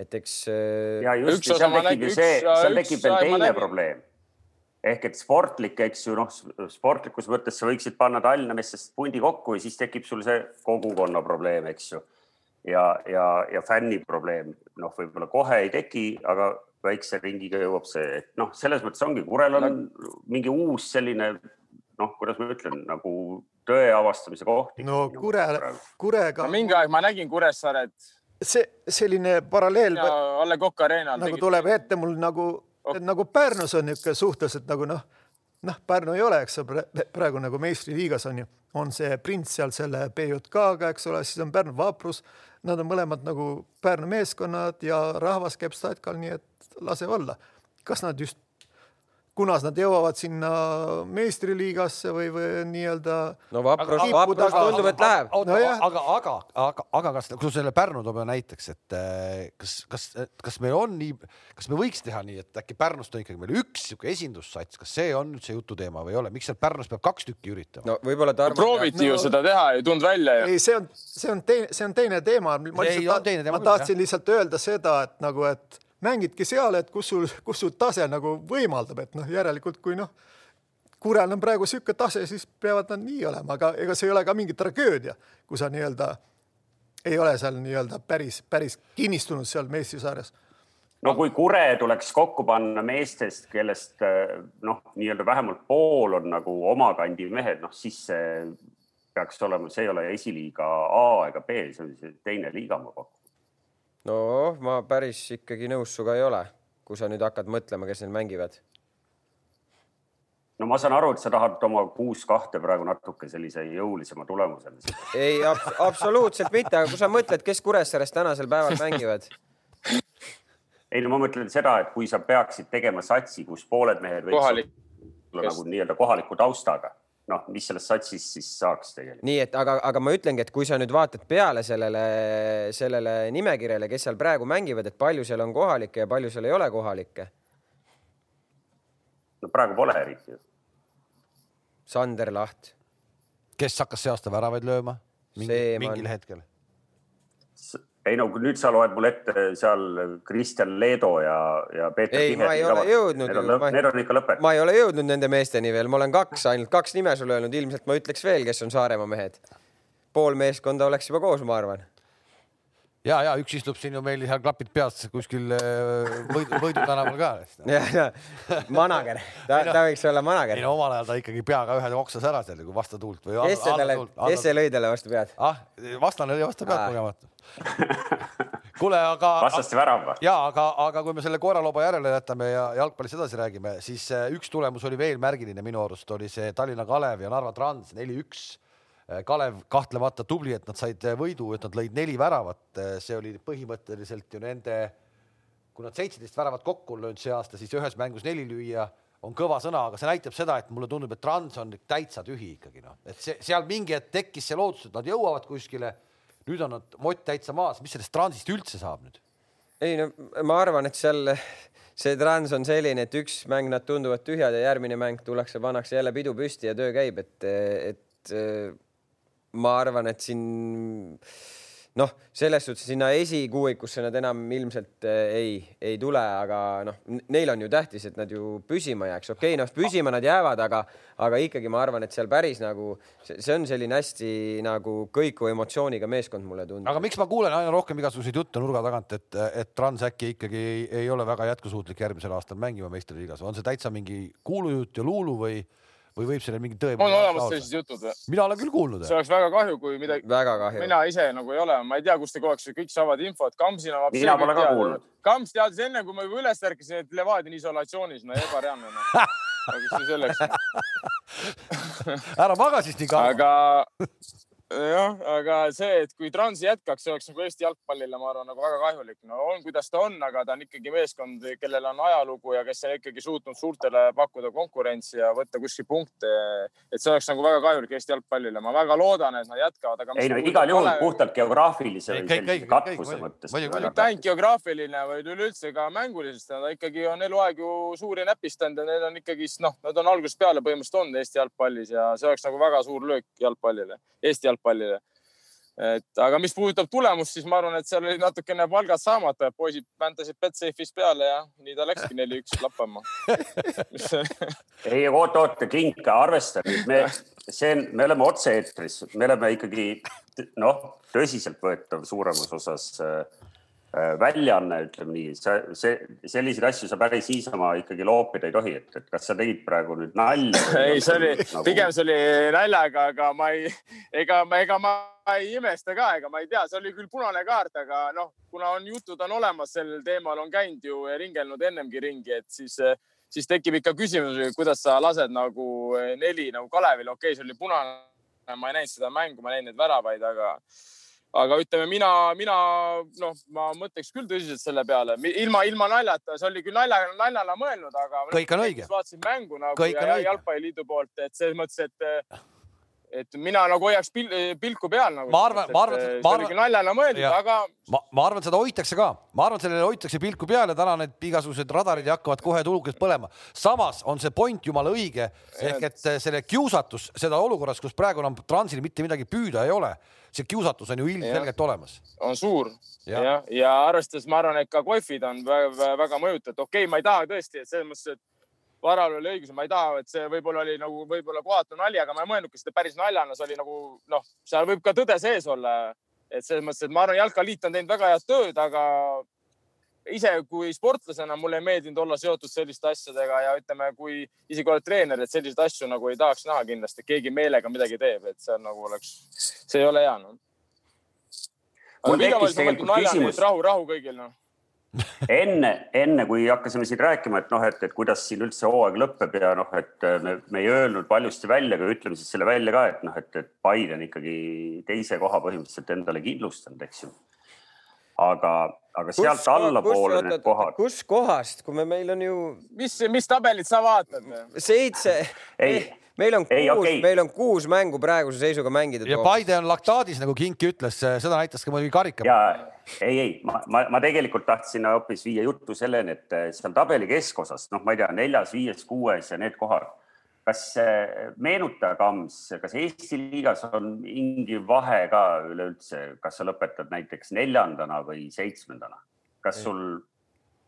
et eks. Äh, ja just, seal tekib ju see, seal tekib veel teine probleem ehk et sportlik, eks ju, noh, sportlikus mõttes sa võiksid panna Tallinna meestest pundi kokku ja siis tekib sul see kogukonna probleem, eks ju. ja, ja, ja fänni probleem, noh, võib-olla kohe ei teki, aga väikse ringiga jõuab see, et noh, selles mõttes ongi, Kurel on mingi uus selline noh, kuidas ma ütlen, nagu tõe avastamise koht. no Kure, Kurega no,. mingi aeg ma nägin Kuressaaret see selline paralleel. A Le Coq Arena'l. nagu tuleb ette mul nagu oh., nagu Pärnus on niisugune suhteliselt nagu noh, noh, Pärnu ei ole, eks ole, praegu nagu meistriliigas on ju, on see Prints seal selle BJK-ga, eks ole, siis on Pärnu Vaprus. Nad on mõlemad nagu Pärnu meeskonnad ja rahvas käib statkal, nii et lase olla. kas nad just kunas nad jõuavad sinna meistriliigasse või, või nii-öelda. no Vaprus, Vaprus tundub, et läheb. No, aga, aga, aga, aga kas, kui selle Pärnu toob näiteks, et eh, kas, kas, kas meil on nii, kas me võiks teha nii, et äkki Pärnust on ikkagi meil üks sihuke esindussats, kas see on üldse jututeema või ei ole, miks seal Pärnus peab kaks tükki üritama? no võib-olla Tarmo. prooviti no, ju seda teha, ei tulnud välja ju. ei, see on, see on teine, see on teine teema. ma lihtsalt, ma tahtsin lihtsalt öelda seda, et nagu, et mängidki seal, et kus sul, kus sul tase nagu võimaldab, et noh, järelikult kui noh, Kurel on praegu niisugune tase, siis peavad nad nii olema, aga ega see ei ole ka mingi tragöödia, kui sa nii-öelda ei ole seal nii-öelda päris, päris kinnistunud seal meistrisarjas no kui Kure tuleks kokku panna meestest, kellest noh, nii-öelda vähemalt pool on nagu oma kandi mehed, noh siis see peaks olema, see ei ole esiliiga A ega B, see on see teine liiga, ma pakun no ma päris ikkagi nõus sinuga ei ole, kui sa nüüd hakkad mõtlema, kes neil mängivad. no ma saan aru, et sa tahad oma kuus kahte praegu natuke sellise jõulisema tulemusena. ei ab, absoluutselt mitte, aga kui sa mõtled, kes Kuressaares tänasel päeval mängivad? ei no ma mõtlen seda, et kui sa peaksid tegema satsi, kus pooled mehed võiksid olla nagu nii-öelda kohaliku taustaga noh, mis sellest satsist siis saaks tegelikult. nii et aga, aga ma ütlengi, et kui sa nüüd vaatad peale sellele, sellele nimekirjale, kes seal praegu mängivad, et palju seal on kohalikke ja palju seal ei ole kohalikke? no praegu pole eriti. Sander Laht. kes hakkas see aasta väravaid lööma? mingil hetkel ei no nüüd sa loed mulle ette seal Kristjan Leedo ja, ja Peeter ei, ma ei ole jõudnud. Need on, need on ikka lõpetatud. ma ei ole jõudnud nende meesteni veel, ma olen kaks, ainult kaks nime sulle öelnud, ilmselt ma ütleks veel, kes on Saaremaa mehed. pool meeskonda oleks juba koos, ma arvan ja, ja üks istub siin ju meil seal klapid peas kuskil äh, Võidu, Võidu tänaval ka. *laughs* ja, ja manager, ta, ta võiks olla manager. ei no omal ajal ta ikkagi peaga ühe oksas ära seal nagu vastu tuult või. kes see talle, kes see lõi talle vastu pead? ah, vastane lõi vastu pead kogemata. *laughs* kuule, aga. vastaste värav või? ja aga, aga kui me selle koeraloba järele jätame ja jalgpallist edasi räägime, siis äh, üks tulemus oli veel märgiline minu arust oli see Tallinna Kalev ja Narva Trans neli-üks Kalev kahtlemata tubli, et nad said äh, võidu, et nad lõid neli väravat, äh, see oli põhimõtteliselt ju nende, kui nad seitseteist väravat kokku on löönud see aasta, siis ühes mängus neli lüüa on kõva sõna, aga see näitab seda, et mulle tundub, et Trans on täitsa tühi ikkagi noh, et see seal mingi hetk tekkis see lootus, et nad jõuavad kuskile. nüüd on nad mott täitsa maas, mis sellest Transist üldse saab nüüd? ei no ma arvan, et seal see Trans on selline, et üks mäng nad tunduvad tühjad ja järgmine mäng tullakse, pannakse jälle pidu püsti ja töö käib, et, et ma arvan, et siin noh, selles suhtes sinna esikuuikusse nad enam ilmselt eh, ei, ei tule, aga noh, neil on ju tähtis, et nad ju püsima jääks. okei okay,, noh, püsima nad jäävad, aga, aga ikkagi ma arvan, et seal päris nagu see on selline hästi nagu kõikuva emotsiooniga meeskond, mulle tundub. aga miks ma kuulen aina rohkem igasuguseid jutte nurga tagant, et, et Trans äkki ikkagi ei, ei ole väga jätkusuutlik järgmisel aastal mängima meistriliigas, on see täitsa mingi kuulujutt ja luulu või? Või võib sellel mingi tõe? on olemas sellised jutud või? mina olen küll kuulnud. see oleks väga kahju, kui midagi. väga kahju. mina ise nagu ei ole, ma ei tea, kust te kogu aeg kõik saavad infot. Kamsina. mina pole ka kuulnud. Kams teadis enne, kui ma juba üles ärkasin, et Levadia on isolatsioonis, no ebareaalne no. *laughs* aga see selleks ära maga siis nii kaua. aga jah, aga see, et kui Trans jätkaks, see oleks nagu Eesti jalgpallile, ma arvan, nagu väga kahjulik. no on, kuidas ta on, aga ta on ikkagi meeskond, kellel on ajalugu ja kes on ikkagi suutnud suurtele pakkuda konkurentsi ja võtta kuskil punkte. et see oleks nagu väga kahjulik Eesti jalgpallile. ma väga loodan, et nad jätkavad, aga. ei no igal juhul ole... puhtalt geograafilise või sellise katvuse mõttes. mitte ainult geograafiline, vaid üleüldse ka mänguliselt. Nad ikkagi on eluaeg ju suuri näpistanud ja need on ikkagist noh, nad on algusest peale põhimõtteliselt olnud Eesti jalgpallis ja see oleks nagu väga suur löök jalgpallile, Eesti jalgpallile jalgpallile. et aga mis puudutab tulemust, siis ma arvan, et seal oli natukene palgad saamata, poisid väntasid Betsafe'is peale ja nii ta läkski neli-üks lappama *laughs* ei, oot, oot, Klink, arvesta nüüd, me, see on, me oleme otse-eetris, me oleme ikkagi noh, tõsiseltvõetav suuremas osas Äh, väljaanne, ütleme nii, sa, see, selliseid asju sa päris niisama ikkagi loopida ei tohi, et, et kas sa tegid praegu nüüd nalja? *laughs* ei, see oli nagu..., pigem see oli naljaga, aga ma ei, ega ma, ega ma ei imesta ka, ega ma ei tea, see oli küll punane kaart, aga noh, kuna on jutud on olemas sellel teemal, on käinud ju ringelnud ennemgi ringi, et siis, siis tekib ikka küsimus, kuidas sa lased nagu neli nagu Kalevile, okei okay,, see oli punane, ma ei näinud seda mängu, ma näin neid väravaid, aga aga ütleme, mina, mina noh, ma mõtleks küll tõsiselt selle peale, ilma, ilma naljata, see oli küll nalja, naljana mõelnud, aga. kõik on õige. vaatasin mängu nagu kõik ja jalgpalliliidu poolt, et selles mõttes, et et mina nagu hoiaks pil pilku peal nagu. ma arvan, ma arvan, ma arvan. naljana mõeldud, aga. ma, ma arvan, seda hoitakse ka, ma arvan, sellele hoitakse pilku peal ja täna need igasugused radarid hakkavad kohe tulukest põlema. samas on see point jumala õige ehk et selle kiusatus seda olukorras, kus praegu enam transil mitte midagi püüda ei ole see kiusatus on ju ilmselgelt olemas. on suur. Ja, ja, ja arvestades, ma arvan, et ka kohvid on väga, väga mõjutatud, okei okay,, ma ei taha tõesti, et selles mõttes, et Varal oli õigus, ma ei taha, et see võib-olla oli nagu võib-olla kohatu nali, aga ma ei mõelnudki seda päris naljana, see oli nagu noh, seal võib ka tõde sees olla. et selles mõttes, et ma arvan, Jalkaliit on teinud väga head tööd, aga ise kui sportlasena mulle ei meeldinud olla seotud selliste asjadega ja ütleme, kui isegi oled treener, et selliseid asju nagu ei tahaks näha kindlasti, keegi meelega midagi teeb, et see on nagu oleks, see ei ole hea noh. oli see mõeldud naljana, et rahu, rahu kõigil noh *laughs* enne, enne kui hakkasime siin rääkima, et noh, et, et kuidas siin üldse hooaeg lõpeb ja noh, et me, me ei öelnud valjusti välja, aga ütleme siis selle välja ka, et noh, et, et Biden ikkagi teise koha põhimõtteliselt endale kindlustanud, eks ju. Aga, aga sealt allapoole need kohad. kus kohast, kui me, meil on ju. mis, mis tabelit sa vaatad? seitse. ei meil on ei, kuus okay., meil on kuus mängu praeguse seisuga mängida. ja Paide on laktaadis, nagu Kinki ütles, seda näitas ka muidugi karika. ja ei, ei, ma, ma, ma tegelikult tahtsin hoopis viia juttu selleni, et eh, seal tabeli keskosas, noh, ma ei tea, neljas, viies, kuues ja need kohad. Kas meenuta, Kams, kas Eesti liigas on mingi vahe ka üleüldse, kas sa lõpetad näiteks neljandana või seitsmendana? kas sul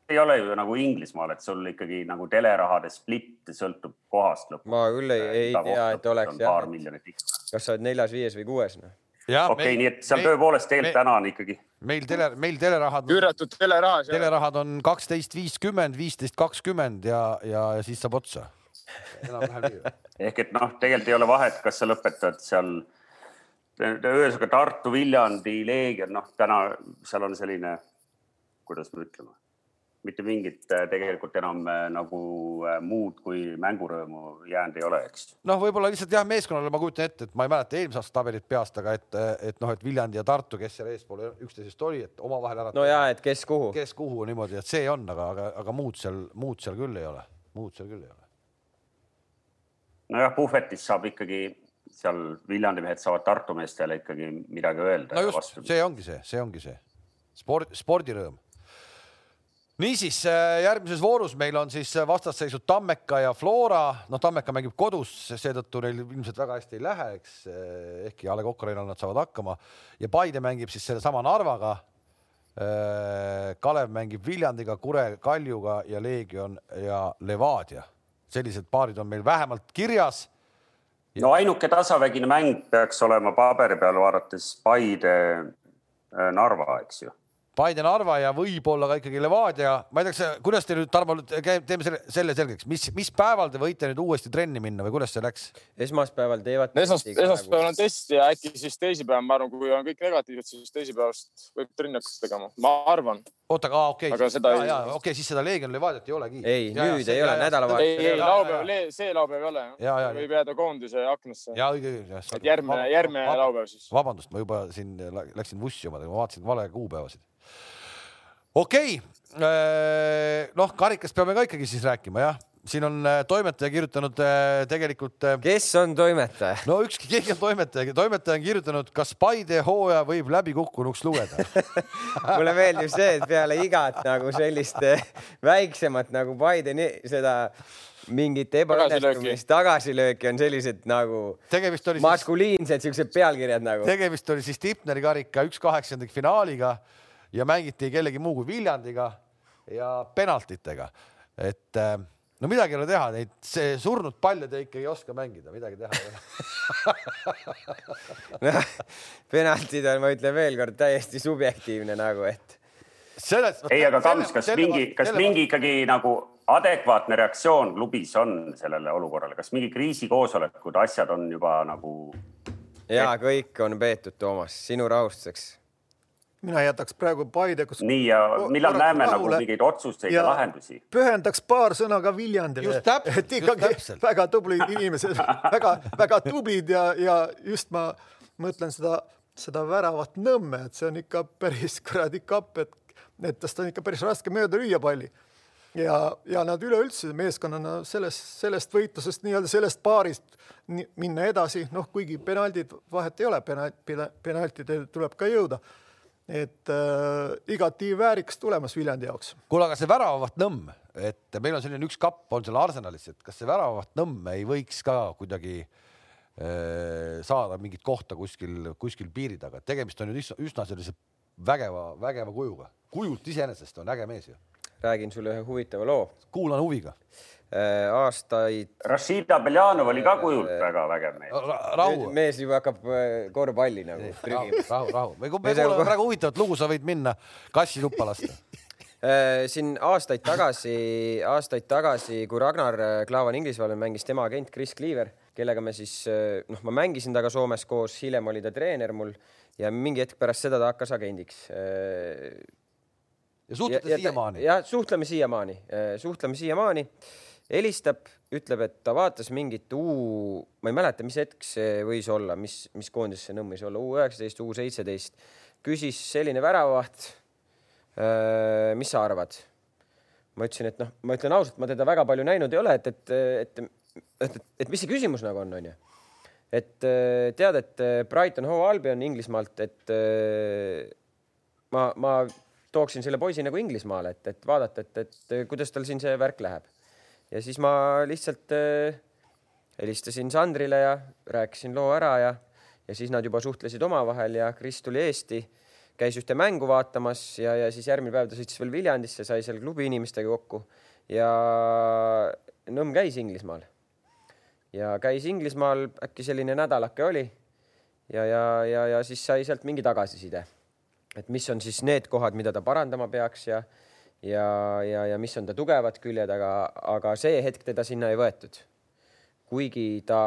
ei ole ju nagu Inglismaal, et sul ikkagi nagu telerahade split sõltub kohast lõpuks. ma küll ei, ei tea, et oleks jah. kas sa oled neljas, viies või kuues noh? okei okay,, nii et seal meil, tõepoolest tegelikult täna on ikkagi. meil tele, meil telerahad. üüratud telerahad. telerahad on kaksteist, viiskümmend, viisteist, kakskümmend ja, ja, ja siis saab otsa. Ehk et noh, tegelikult ei ole vahet, kas sa lõpetad seal ühesõnaga Tartu, Viljandi, Leegion, noh, täna seal on selline, kuidas me ütleme mitte mingit äh, tegelikult enam äh, nagu äh, muud kui mängurõõmu jäänud ei ole, eks. noh, võib-olla lihtsalt jah, meeskonnale ma kujutan ette, et ma ei mäleta eelmise aasta tabelit peast, aga et, et noh, et Viljandi ja Tartu, kes seal eespool üksteisest oli, et omavahel ära. no ja, et kes kuhu. kes kuhu niimoodi, et see on, aga, aga, aga muud seal, muud seal küll ei ole, muud seal küll ei ole. Nojah, puhvetis saab ikkagi seal Viljandi mehed saavad Tartu meestele ikkagi midagi öelda. no just, see ongi see, see ongi see sport, spordirõõm niisiis järgmises voorus meil on siis vastasseisud Tammeka ja Flora. noh, Tammeka mängib kodus, seetõttu neil ilmselt väga hästi ei lähe, eks ehkki A Le Coq Arena'l nad saavad hakkama ja Paide mängib siis sellesama Narvaga. Kalev mängib Viljandiga, Kure Kaljuga ja Leegion ja Levadia. Sellised paarid on meil vähemalt kirjas. no ainuke tasavägine mäng peaks olema paberi peal vaadates Paide Narva, eks ju Paide Narva ja võib-olla ka ikkagi Levadia. ma ei tea, kuidas te nüüd, Tarmo, teeme selle, selle selgeks, mis, mis päeval te võite nüüd uuesti trenni minna või kuidas see läks? esmaspäeval teevad. Esmas, esmaspäeval on test ja äkki siis teisipäeval, ma arvan, kui on kõik negatiivsed, siis teisipäevast võib trenni hakata tegema, ma arvan. Oota, aga okei okay., ja, ja okei okay,, siis seda Leegion Levadiat ei olegi. ei, nüüd ja, ei ja, ole, nädalavahetusel. ei, ei, laupäev, see laupäev ei ole. võib jääda koondise aknasse. ja õige, õige. et järgmine, järgmine laupäev siis. vabandust, ma juba siin läksin vussi omadega, ma vaatasin vale kuupäevasid okei okay., äh, noh, karikast peame ka ikkagi siis rääkima, jah siin on äh, toimetaja kirjutanud äh, tegelikult. kes on toimetaja? no ükski, keegi on toimetaja, toimetaja on kirjutanud, kas Paide hooaja võib läbikukkunuks lugeda *laughs* mulle meeldib see, et peale igat nagu sellist väiksemat nagu Paide seda mingit ebaõnnestumist, tagasilööki on sellised nagu tegemist oli maskuliinsed siis, siuksed pealkirjad nagu. tegemist oli siis Tipneri karika üks kaheksakümnendik finaaliga ja mängiti kellegi muu kui Viljandiga ja penaltitega. et äh, no midagi ei ole teha, neid see surnud palle te ikka ei oska mängida, midagi teha ei ole *laughs* penaltid on, ma ütlen veelkord, täiesti subjektiivne nagu, et. Selles, ei, aga Kams, kas selle, mingi, kas selle... mingi ikkagi nagu adekvaatne reaktsioon klubis on sellele olukorrale, kas mingi kriisikoosolekud, asjad on juba nagu? ja kõik on peetud, Toomas, sinu rahustuseks mina jätaks praegu Paide, kus. nii ja millal näeme nagu mingeid otsuseid ja, ja lahendusi? pühendaks paar sõna ka Viljandile. et ikkagi väga tublid inimesed väga-väga tublid ja, ja just ma mõtlen seda, seda väravat Nõmme, et see on ikka päris kuradi kapp, et, et tast on ikka päris raske mööda lüüa palli ja, ja nad üleüldse meeskonnana sellest, sellest võitlusest, nii-öelda sellest paarist minna edasi, noh, kuigi penaldid vahet ei ole, penaltidel tuleb ka jõuda et äh, igati väärikas tulemas Viljandi jaoks. kuule, aga see väravaht Nõmm, et meil on selline üks kapp on seal Arsenalis, et kas see väravaht Nõmm ei võiks ka kuidagi äh, saada mingit kohta kuskil, kuskil piiri taga, et tegemist on ju üsna sellise vägeva, vägeva kujuga, kujult iseenesest on äge mees ju. räägin sulle ühe huvitava loo. kuulan huviga aastaid. Rashida Beljanov oli ka kujult äh, väga vägev mees. rahu. mees juba hakkab äh, korvpalli nagu trügima. rahu, rahu, me kuulame praegu huvitavat lugu, sa võid minna kassi tuppa lasta *laughs* siin aastaid tagasi, aastaid tagasi, kui Ragnar Klavan Inglismaal mängis tema agent Chris Cleaver, kellega me siis noh, ma mängisin temaga Soomes koos, hiljem oli ta treener mul ja mingi hetk pärast seda ta hakkas agendiks ja suhtlete siiamaani? jah, suhtleme siiamaani, suhtleme siiamaani. Helistab, ütleb, et ta vaatas mingit U, ma ei mäleta, mis hetk see võis olla, mis, mis koondis see nõmm võis olla, U üheksateist, U seitseteist. küsis selline väravavaht. mis sa arvad? ma ütlesin, et noh, ma ütlen ausalt, ma teda väga palju näinud ei ole, et, et, et, et, et, et mis see küsimus nagu on, onju et tead, et Brighton Hove Albion Inglismaalt, et ma, ma tooksin selle poisi nagu Inglismaale, et, et vaadata, et, et kuidas tal siin see värk läheb. Ja siis ma lihtsalt äh, helistasin Sandrile ja rääkisin loo ära ja, ja siis nad juba suhtlesid omavahel ja Kris tuli Eesti, käis ühte mängu vaatamas ja, ja siis järgmine päev ta sõitis veel Viljandisse, sai seal klubi inimestega kokku ja Nõmm käis Inglismaal. ja käis Inglismaal, äkki selline nädalake oli ja, ja, ja, ja siis sai sealt mingi tagasiside et mis on siis need kohad, mida ta parandama peaks ja, ja, ja, ja mis on ta tugevad küljed, aga, aga see hetk teda sinna ei võetud. kuigi ta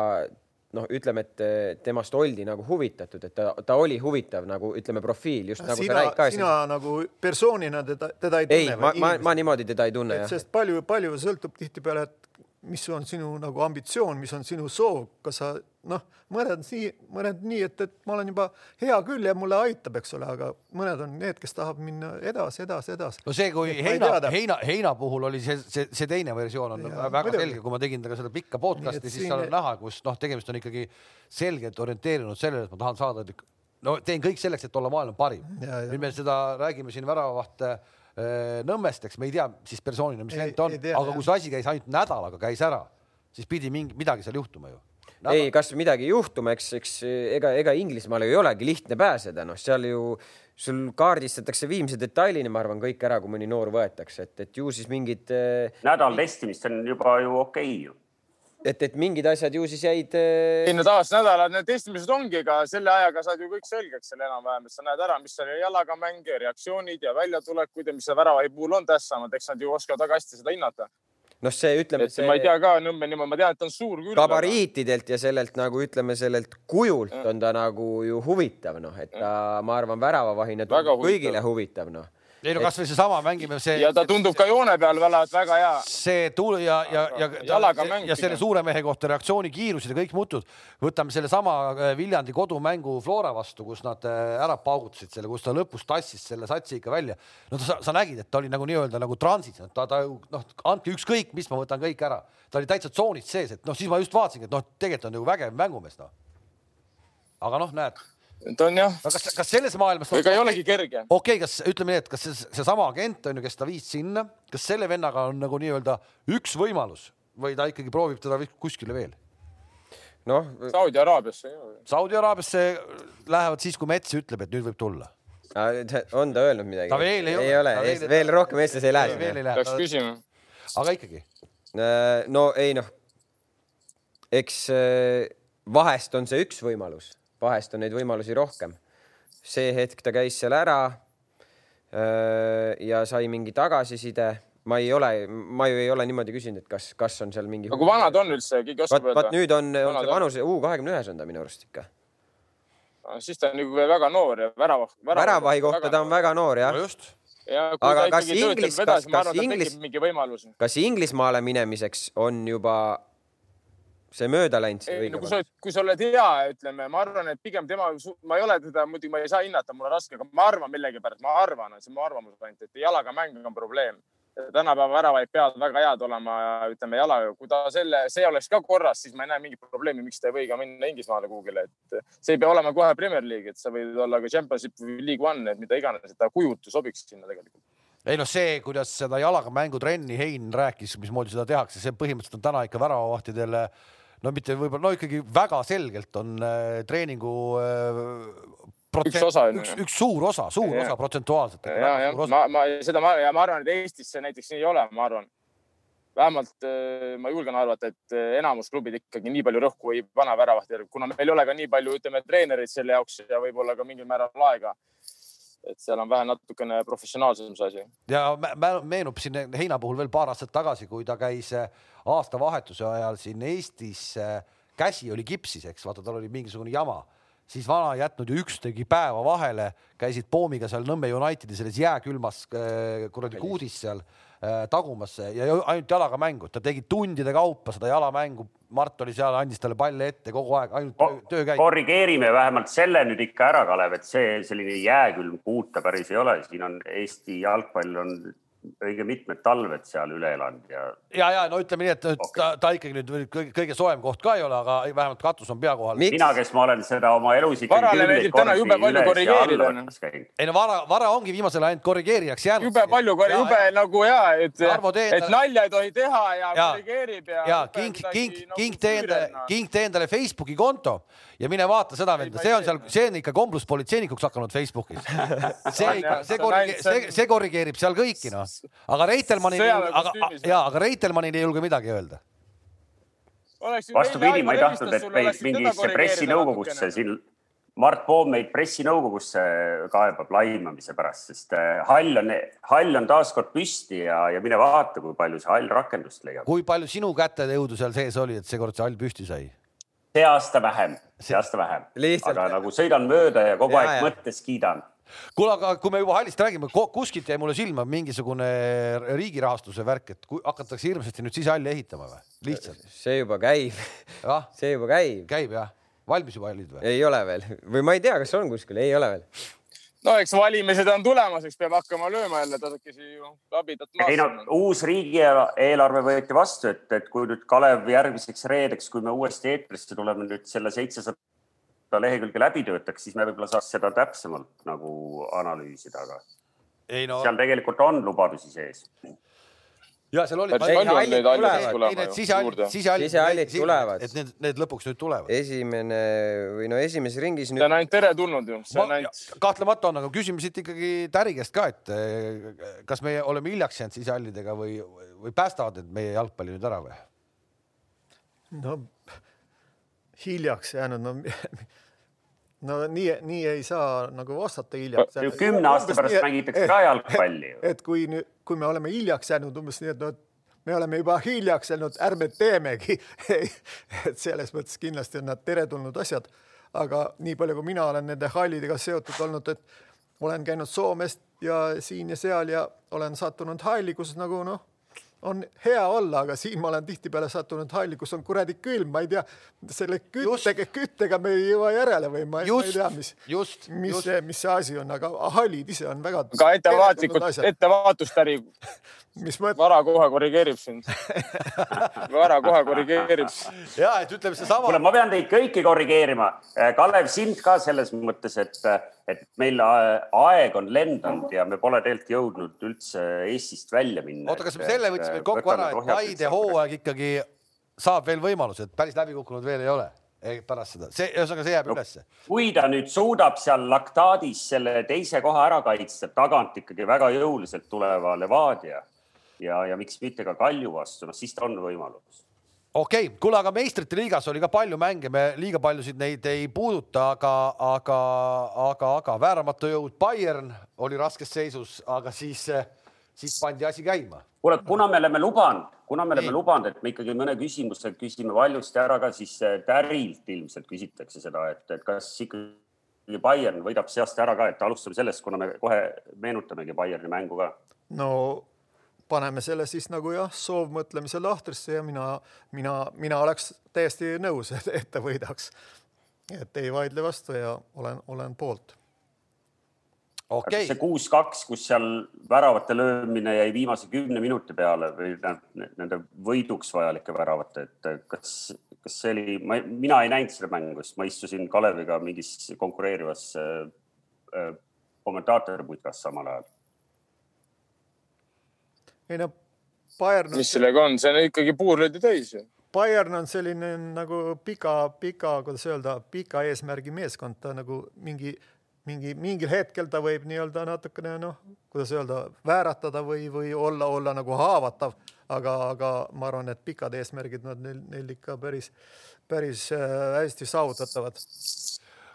noh, ütleme, et temast oldi nagu huvitatud, et ta, ta oli huvitav nagu ütleme, profiil just nagu sina, sa räägid ka. sina nagu persoonina teda, teda ei tunne? ei, ma, ma, ma niimoodi teda ei tunne. sest palju, palju sõltub tihtipeale, et mis on sinu nagu ambitsioon, mis on sinu soov, kas sa noh, mõned nii, mõned nii, et, et ma olen juba hea küll ja mulle aitab, eks ole, aga mõned on need, kes tahavad minna edasi, edasi, edasi. no see, kui heina, heina, heina puhul oli see, see, see teine versioon on ja, väga mõdugi. selge, kui ma tegin temaga seda pikka podcast'i, siis siin... seal on näha, kus noh, tegemist on ikkagi selgelt orienteerunud sellele, et ma tahan saada, no teen kõik selleks, et olla maailma parim. nüüd me seda räägime siin väravavahte Äh, Nõmmest, eks me ei tea siis persoonina, mis vend on, aga kui see asi käis ainult nädalaga, käis ära, siis pidi mingi midagi seal juhtuma ju. Nädal... ei, kas midagi juhtuma, eks, eks ega, ega Inglismaale ei olegi lihtne pääseda, noh, seal ju sul kaardistatakse viimse detailini, ma arvan, kõik ära, kui mõni noor võetakse, et, et ju siis mingid. Äh, nädal testimist on juba ju okei okay, ju et, et mingid asjad ju siis jäid. ei no taasnädalad, need testimised ongi, ega selle ajaga saad ju kõik selgeks seal enam-vähem, et sa näed ära, mis seal jalaga mänge, reaktsioonid ja väljatulekuid ja mis seal väravahi puhul on tähtsamad, eks nad ju oskavad väga hästi seda hinnata noh, see ütleme. See... ma ei tea ka Nõmme niimoodi, ma tean, et ta on suur küll. gabariitidelt ja sellelt nagu ütleme, sellelt kujult ja. on ta nagu ju huvitav, noh, et ta, ma arvan, väravavahina kõigile huvitav, noh ei no kasvõi seesama mängime see. ja ta tundub ka joone peal välevat väga hea. see tuul ja, ja, ja, ja, ja selle suure mehe kohta reaktsioonikiirused ja kõik mutud. võtame sellesama äh, Viljandi kodumängu Flora vastu, kus nad äh, ära paugutasid selle, kus ta lõpus tassis selle satsi ikka välja. no ta, sa nägid, et ta oli nagu nii-öelda nagu transis, ta, ta noh, andke ükskõik, mis ma võtan kõik ära. ta oli täitsa tsoonist sees, et noh, siis ma just vaatasingi, et noh, tegelikult on ju vägev mängumees noh. aga noh, näed ta on jah. kas, kas selles maailmas? ega ei olegi kerge. okei okay,, kas ütleme nii, et kas seesama see agent on ju, kes ta viis sinna, kas selle vennaga on nagu nii-öelda üks võimalus või ta ikkagi proovib teda kuskile veel? noh. Saudi Araabiasse. Saudi Araabiasse lähevad siis, kui Mets ütleb, et nüüd võib tulla. on ta öelnud midagi? ta veel ei, ei ole, veel, veel rohkem Eestis ei lähe. Peaks küsima. aga ikkagi. Äh, no ei noh, eks äh, vahest on see üks võimalus vahest on neid võimalusi rohkem. see hetk ta käis seal ära ja sai mingi tagasiside. ma ei ole, ma ju ei ole niimoodi küsinud, et kas, kas on seal mingi. aga kui vanad on üldse, keegi oskab öelda? vaat nüüd on, on see vanus U kahekümne ühes on ta minu arust ikka. siis ta on nagu väga noor ja värava, värava. väravahi kohta ta on väga noor jah no. just ja kui aga kas Inglis, kas, kas Inglis, kas Inglismaale minemiseks on juba see mööda läinud. no kui sa, kui sa oled hea, ütleme, ma arvan, et pigem tema, ma ei ole teda, muidugi ma ei saa hinnata, mul on raske, aga ma arvan millegipärast, ma arvan, see on mu arvamus ainult, et jalaga mäng on probleem. tänapäeva väravaid peavad väga head olema, ütleme jala, kui ta selle, see oleks ka korras, siis ma ei näe mingit probleemi, miks ta ei või ka minna Inglismaale kuhugile, et see ei pea olema kohe Premier League, et sa võid olla ka Championship või League One, et mida iganes, et ta kujutu sobiks sinna tegelikult ei noh, see, kuidas seda jalaga mängutrenni Hein rääkis, mismoodi seda tehakse, see põhimõtteliselt on täna ikka väravavahtidele äh, no mitte võib-olla, no ikkagi väga selgelt on äh, treeningu äh, protsent, üks osa on üks, üks suur osa, suur ja. osa protsentuaalselt. ja, ja ma, ma seda ma ja ma arvan, et Eestis see näiteks nii ei ole, ma arvan. vähemalt äh, ma julgen arvata, et äh, enamus klubid ikkagi nii palju rõhku ei pane väravahtidele, kuna meil ei ole ka nii palju, ütleme, treenereid selle jaoks ja võib-olla ka mingil määral aega et seal on vähe natukene professionaalsem see asi. ja meenub siin Heina puhul veel paar aastat tagasi, kui ta käis äh, aastavahetuse ajal siin Eestis, käsi oli kipsis, eks vaata, tal oli mingisugune jama. Siis vana ei jätnud ju ükstegi päeva vahele, käisid Poomiga seal Nõmme Unitedi selles jääkülmas äh, kuradi kuudis seal äh, tagumas ja ainult jalaga mängu, ta tegi tundide kaupa seda jalamängu. Mart oli seal, andis talle palle ette kogu aeg, ainult töö, töö käib. korrigeerime vähemalt selle nüüd ikka ära, Kalev, et see selline jääkülm kuut ta päris ei ole, siin on Eesti jalgpall on õige mitmed talved seal üle elanud ja. ja, ja no ütleme nii, et okay. ta, ta ikkagi nüüd kõige, kõige soojem koht ka ei ole, aga vähemalt katus on pea kohal. mina, kes ma olen seda oma elus korrigeerida. ei no vara, vara ongi viimasel ajal ainult korrigeerijaks jäänud. jube palju, jube ja, nagu ja, et, et nalja ei tohi teha ja, ja korrigeerib ja. ja king, king, king tee endale, king tee endale Facebooki konto ja mine vaata seda venda, see on seal, see on ikka kombluspolitseinikuks hakanud Facebookis. *laughs* see ikka, see korrigeerib, see korrigeerib seal kõiki noh aga Reitelmannil, aga, ja, aga Reitelmannil ei julge midagi öelda. vastupidi, ma ei tahtnud, et meid mingisse pressinõukogusse siin Mart Poom meid pressinõukogusse kaebab laimamise pärast, sest äh, hall on, hall on taaskord püsti ja, ja mine vaata, kui palju see hall rakendust leiab. kui palju sinu kätejõudu seal sees oli, et seekord see hall püsti sai? see aasta vähem, see aasta vähem. aga nagu sõidan mööda ja kogu ja, aeg ja. mõttes kiidan kuule, aga kui me juba hallist räägime, kuskilt jäi mulle silma mingisugune riigi rahastuse värk, et kui hakatakse hirmsasti nüüd sisehalli ehitama või? lihtsalt. see juba käib. see juba käib. käib jah? valmis juba hallid või? ei ole veel või ma ei tea, kas on kuskil, ei ole veel no eks valimised on tulemas, eks peab hakkama lööma jälle tasakesi ju labidat maas. ei no uus riigieelarve võeti vastu, et, et kui nüüd Kalev järgmiseks reedeks, kui me uuesti eetrisse tuleme nüüd selle seitsesada lehekülge läbi töötaks, siis me võib-olla saaks seda täpsemalt nagu analüüsida, aga ei, no... seal tegelikult on lubadusi sees. ja seal oli. Need sisehallid tulevad. et need, need lõpuks nüüd tulevad. esimene või no esimeses ringis. see on ainult teretulnud ju. Ainult... kahtlemata on, aga küsime siit ikkagi Täri käest ka, et eh, kas me oleme hiljaks jäänud sisehallidega või, või päästavad need meie jalgpalli nüüd ära või? no hiljaks jäänud, no *laughs* no nii, nii ei saa nagu vastata hiljaks jäänud. kümne aasta pärast mängitakse ka jalgpalli ju. et kui nüüd, kui me oleme hiljaks jäänud umbes nii, et no me oleme juba hiljaks jäänud, ärme teemegi *laughs* et selles mõttes kindlasti on nad teretulnud asjad. aga nii palju, kui mina olen nende hallidega seotud olnud, et olen käinud Soomest ja siin ja seal ja olen sattunud halli, kus nagu noh on hea olla, aga siin ma olen tihtipeale sattunud halli, kus on kuradi külm, ma ei tea, selle küttega, küttega me ei jõua järele või ma, just, ma ei tea, mis, mis just. see, mis see asi on, aga hallid ise on väga. aga ettevaatlikult, ettevaatust äri *laughs* mis mõttes? vara kohe korrigeerib sind vara kohe korrigeerib. ja et ütleme seesama. kuule, ma pean teid kõiki korrigeerima. Kalev, sind ka selles mõttes, et, et meil aeg on lendanud ja me pole tegelikult jõudnud üldse Eestist välja minna. oota, kas me selle võtsime kokku ära, et Paide hooaeg ikkagi saab veel võimaluse, et päris läbi kukkunud veel ei ole? pärast seda, see, ühesõnaga see jääb no, ülesse. kui ta nüüd suudab seal laktaadis selle teise koha ära kaitsta, tagant ikkagi väga jõuliselt tuleva Levadia ja, ja miks mitte ka Kalju vastu, noh siis ta on võimalus okei okay., kuule, aga meistrite liigas oli ka palju mänge, me liiga paljusid neid ei puuduta, aga, aga, aga, aga vääramatu jõud Bayern oli raskes seisus, aga siis, siis pandi asi käima. kuule, kuna me oleme lubanud, kuna me oleme lubanud, et me ikkagi mõne küsimuse küsime valjusti ära ka, siis Tärilt ilmselt küsitakse seda, et, et kas ikkagi Bayern võidab see aasta ära ka, et alustame sellest, kuna me kohe meenutamegi Bayerni mängu ka. no paneme selle siis nagu jah, soovmõtlemise lahtrisse ja mina, mina, mina oleks täiesti nõus, *laughs* et, et ta võidaks. et ei vaidle vastu ja olen, olen poolt. Okay. see kuus-kaks, kus seal väravate löömine jäi viimase kümne minuti peale või nende võiduks vajalike väravate, et kas, kas see oli, ma, mina ei näinud seda mängu, sest ma istusin Kaleviga mingis konkureerivas äh, äh kommentaatoriputkas samal ajal ei no Bayern. mis sellega on, see on ikkagi puurlöödi täis ju. Bayern on selline nagu pika, pika, kuidas öelda, pika eesmärgi meeskond, ta nagu mingi, mingi, mingil hetkel ta võib nii-öelda natukene noh, kuidas öelda, vääratada või, või olla, olla nagu haavatav, aga, aga ma arvan, et pikad eesmärgid, nad neil, neil ikka päris, päris äh, hästi saavutatavad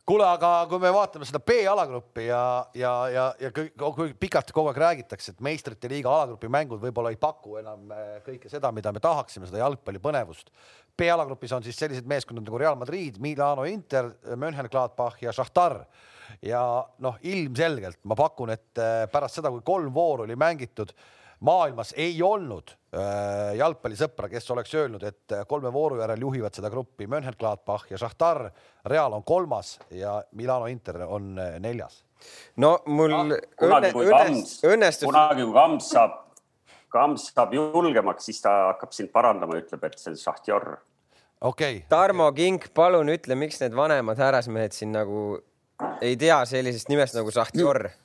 kuule, aga kui me vaatame seda B-alagruppi ja, ja, ja, ja kõik pikalt kogu aeg räägitakse, et meistrite liiga alagrupi mängud võib-olla ei paku enam äh, kõike seda, mida me tahaksime, seda jalgpalli põnevust. B-alagrupis on siis sellised meeskonnad nagu Real Madrid, Milano Inter, Mönchengladbach ja Šahtar ja noh, ilmselgelt ma pakun, et äh, pärast seda, kui kolm vooru oli mängitud, maailmas ei olnud äh, jalgpallisõpra, kes oleks öelnud, et äh, kolme vooru järel juhivad seda gruppi Mönchengladbach ja Šahtar. Real on kolmas ja Milano Inter on äh, neljas. no mul no, õnne, õnnes, õnnestus. kunagi, kui Kams saab, Kams saab julgemaks, siis ta hakkab sind parandama, ütleb, et see on Šahtjor. okei okay.. Tarmo Kink, palun ütle, miks need vanemad härrasmehed siin nagu ei tea sellisest nimest nagu Šahtjor no.?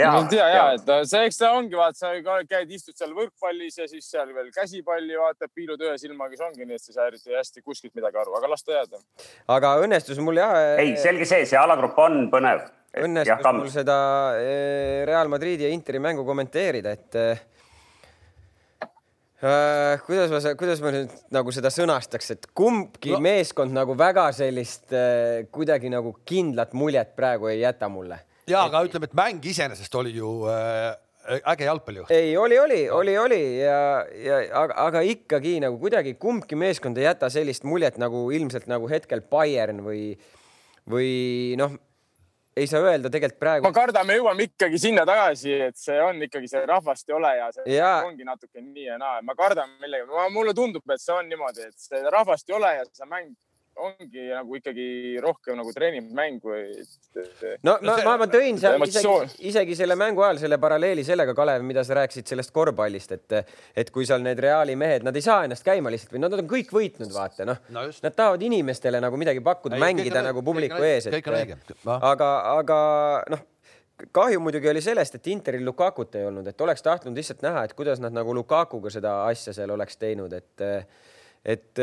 Ma ei tea ja, et see, eks ta ongi, vaata, sa käid, istud seal võrkpallis ja siis seal veel käsipalli vaatad, piilud ühe silmaga, siis ongi nii, et sa ei saa eriti hästi kuskilt midagi aru, aga las ta jääda. aga õnnestus mul jah. ei, selge see, see alagrupp on põnev. õnnestus ja, mul seda eh, Real Madridi ja Interi mängu kommenteerida, et Uh, kuidas ma, kuidas ma nüüd nagu seda sõnastaks, et kumbki no. meeskond nagu väga sellist uh, kuidagi nagu kindlat muljet praegu ei jäta mulle ja aga ütleme, et mäng iseenesest oli ju äh, äge jalgpalli juht. ei, oli, oli, oli, oli ja, ja aga, aga ikkagi nagu kuidagi kumbki meeskond ei jäta sellist muljet nagu ilmselt nagu hetkel Bayern või, või noh, ei saa öelda tegelikult praegu. ma kardan, me jõuame ikkagi sinna tagasi, et see on ikkagi see rahvast ei ole ja see ja. ongi natuke nii ja naa. ma kardan millegagi, mulle tundub, et see on niimoodi, et see rahvast ei ole ja see mäng ongi nagu ikkagi rohkem nagu treeningmäng või. no ma, ma, ma tõin seal isegi, isegi selle mängu ajal selle paralleeli sellega, Kalev, mida sa rääkisid sellest korvpallist, et, et kui seal need Reali mehed, nad ei saa ennast käima lihtsalt või no, nad on kõik võitnud, vaata noh no, nad tahavad inimestele nagu midagi pakkuda, mängida kõik, nagu publiku ees, et no. aga, aga noh kahju muidugi oli sellest, et Interil Lukakut ei olnud, et oleks tahtnud lihtsalt näha, et kuidas nad nagu Lukakuga seda asja seal oleks teinud, et, et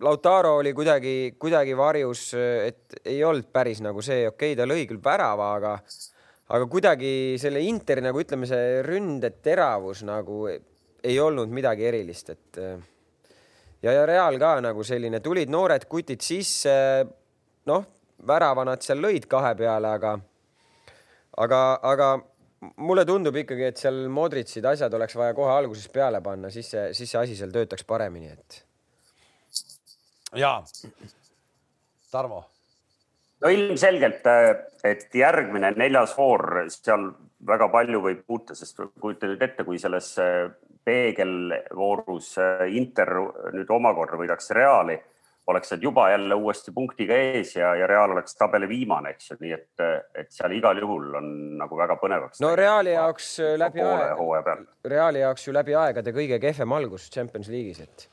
Lautaro oli kuidagi, kuidagi varjus, et ei olnud päris nagu see, okei okay,, ta lõi küll värava, aga, aga kuidagi selle Interi nagu ütleme, see ründe teravus nagu ei olnud midagi erilist, et ja, ja Real ka nagu selline, tulid noored kutid sisse, noh, värava nad seal lõid kahe peale, aga, aga, aga mulle tundub ikkagi, et seal Modritsid asjad oleks vaja kohe algusest peale panna, siis see, siis see asi seal töötaks paremini, et ja, Tarmo. no ilmselgelt, et järgmine neljas voor, seal väga palju võib muuta, sest kujuta nüüd ette, kui selles peegelvoorus Inter nüüd omakorda võidaks Reali, oleks nad juba jälle uuesti punktiga ees ja, ja Real oleks tabeli viimane, eks ju, nii et, et seal igal juhul on nagu väga põnevaks. no Reali jaoks läbi aeg, Reali jaoks ju läbi aegade kõige kehvem algus Champions League'is, et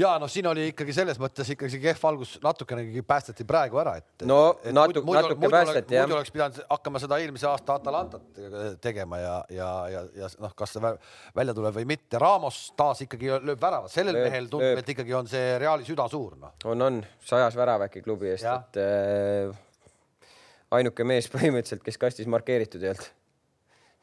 ja noh, siin oli ikkagi selles mõttes ikkagi see kehv algus natukenegi päästeti praegu ära, et. no et natu, muidu, natuke muidu, päästeti jah. muidu oleks pidanud hakkama seda eelmise aasta Atalantat tegema ja, ja, ja, ja noh, kas see välja tuleb või mitte. Ramos taas ikkagi lööb väravat, sellel lööb, mehel tundub, et ikkagi on see Reali süda suur no.. on, on sajas värav äkki klubi eest, et äh, ainuke mees põhimõtteliselt, kes kastis markeeritud ei olnud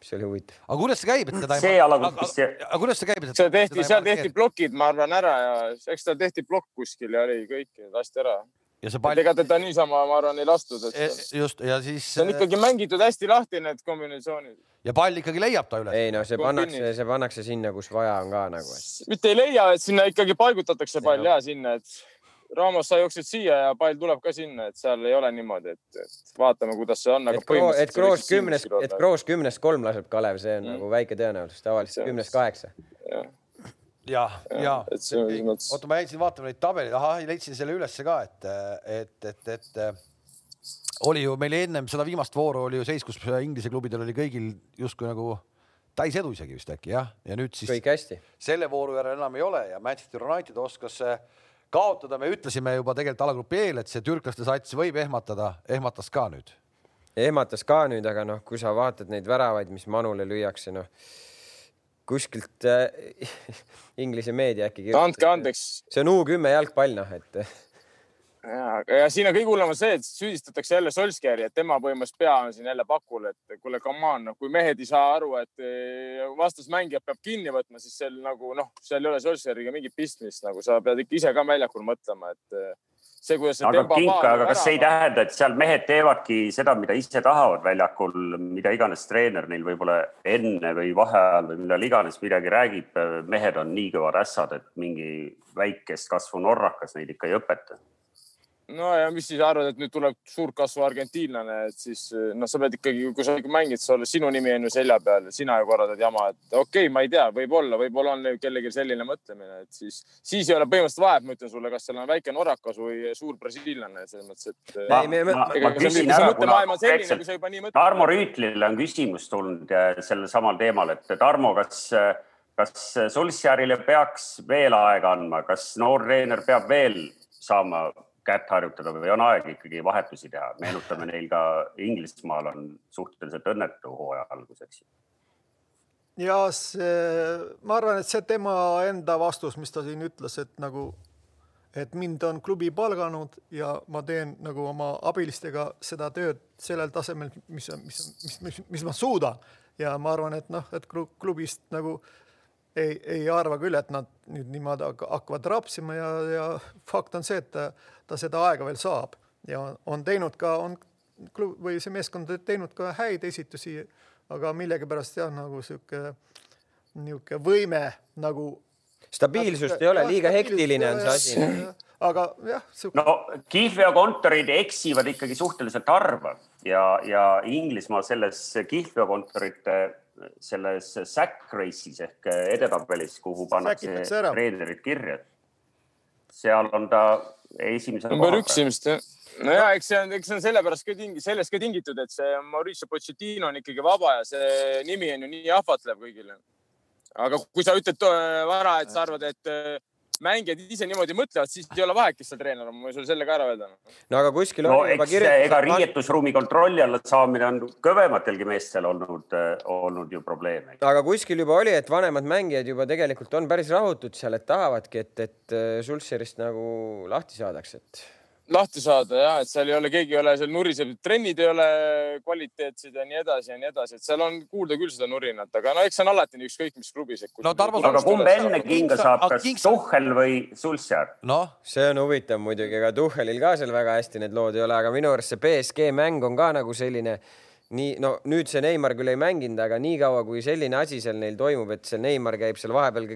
mis oli huvitav. aga kuidas see käib, et teda see alagruppis. aga kuidas see käib? see tehti, seal tehti plokid, ma arvan, ära ja eks tal tehti plokk kuskil ja oli kõik, lasti ära. ja see pall. ega teda niisama, ma arvan, ei lastud, et. E, just ja siis. see on ikkagi mängitud hästi lahti, need kombinatsioonid. ja pall ikkagi leiab ta üles. ei no see pannakse, see pannakse sinna, kus vaja on ka nagu et.... mitte ei leia, et sinna ikkagi paigutatakse pall ja sinna, et Raamos, sa jooksed siia ja pall tuleb ka sinna, et seal ei ole niimoodi, et, vaatame, kuidas see on. et Kroos, et Kroos kümnest, et Kroos kümnest kolm laseb Kalev, see on mm. nagu väike tõenäosus, tavaliselt kümnest kaheksa. ja, ja, ja. oota, ma jäin siin vaatama neid tabeleid, ahah, leidsin selle ülesse ka, et, et, et, et oli ju meil ennem seda viimast vooru oli ju seis, kus Inglise klubidel oli kõigil justkui nagu täisedu isegi vist äkki jah, ja nüüd siis kõik hästi. selle vooru järel enam ei ole ja Manchester United oskas kaotada, me ütlesime juba tegelikult alagrupi eel, et see türklaste sats võib ehmatada, ehmatas ka nüüd. ehmatas ka nüüd, aga noh, kui sa vaatad neid väravaid, mis Manule lüüakse, noh kuskilt äh, *laughs* Inglise meedia äkki. andke andeks. see on U kümme jalgpall, noh, et *laughs* ja, ja siin on kõige hullem on see, et süüdistatakse jälle Solskjaeri, et tema põhimõtteliselt pea on siin jälle pakul, et kuule, come on, noh, kui mehed ei saa aru, et eh, vastasmängijad peab kinni võtma, siis seal nagu noh, seal ei ole Solskjaeriga mingit pistmist, nagu sa pead ikka ise ka väljakul mõtlema, et eh, see, kuidas see aga Kink, aga kas see ei tähenda, et seal mehed teevadki seda, mida ise tahavad väljakul, mida iganes treener neil võib-olla enne või vaheajal või millal iganes midagi räägib, mehed on nii kõvad ässad, et mingi väikest kasvu norrakas neid ikka ei õpeta no ja mis siis arvad, et nüüd tuleb suurkasvu argentiinlane, et siis noh, sa pead ikkagi, kui sa mängid, sa oled, sinu nimi on ju selja peal, sina ju korraldad jama, et okei okay,, ma ei tea, võib-olla, võib-olla on kellelgi selline mõtlemine, et siis, siis ei ole põhimõtteliselt vahet, ma ütlen sulle, kas seal on väike norrakas või suur brasiillane, selles mõttes, et. Tarmo Rüütlile on küsimus tulnud sellel samal teemal, et Tarmo, kas kas Sulsjärile peaks veel aega andma, kas noor treener peab veel saama kätt harjutada või on aeg ikkagi vahetusi teha? meenutame neil ka Inglismaal on suhteliselt õnnetu hooaja algus, eks ju. ja see, ma arvan, et see tema enda vastus, mis ta siin ütles, et nagu, et mind on klubi palganud ja ma teen nagu oma abilistega seda tööd sellel tasemel, mis, mis, mis, mis, mis ma suudan ja ma arvan, et noh, et klubist nagu ei, ei arva küll, et nad nüüd niimoodi hakkavad rapsima ja, ja fakt on see, et ta, ta seda aega veel saab ja on teinud ka, on klub või see meeskond teinud ka häid esitusi, aga millegipärast jah, nagu sihuke, niisugune võime nagu. stabiilsust ei ole, liiga hektiline on see asi. aga jah suke.... no kihlveokontorid eksivad ikkagi suhteliselt harva ja, ja Inglismaal selles kihlveokontorite selles sack race'is ehk edetabelis, kuhu pannakse treenerid kirja. seal on ta esimese. number üks ilmselt jah no ja eks see on, eks see on sellepärast ka tingi-, sellest ka tingitud, et see Mauricio Pochettino on ikkagi vaba ja see nimi on ju nii ahvatlev kõigile. aga kui sa ütled vara, et sa arvad, et mängijad ise niimoodi mõtlevad, siis ei ole vahet, kes seal treener on, ma võin sulle selle ka ära öelda. no aga kuskil no, on juba kirjutatud. ega riietusruumi kontrolli alla saamine on kõvematelgi meestel olnud, olnud ju probleem. aga kuskil juba oli, et vanemad mängijad juba tegelikult on päris rahutud seal, et tahavadki, et, et Sulsserist nagu lahti saadaks, et lahti saada ja et seal ei ole, keegi ei ole seal nuriseb, trennid ei ole kvaliteetsed ja nii edasi ja nii edasi, et seal on kuulda küll seda nurinat, aga no eks see on alati nii ükskõik mis klubis. no Tarmo. aga kumb enne kinga saab, kas Tuhhel või Sulsjär? noh, see on huvitav muidugi, ega Tuhhelil ka seal väga hästi need lood ei ole, aga minu arust see BSG mäng on ka nagu selline nii, no nüüd see Neimar küll ei mänginud, aga niikaua kui selline asi seal neil toimub, et see Neimar käib seal vahepeal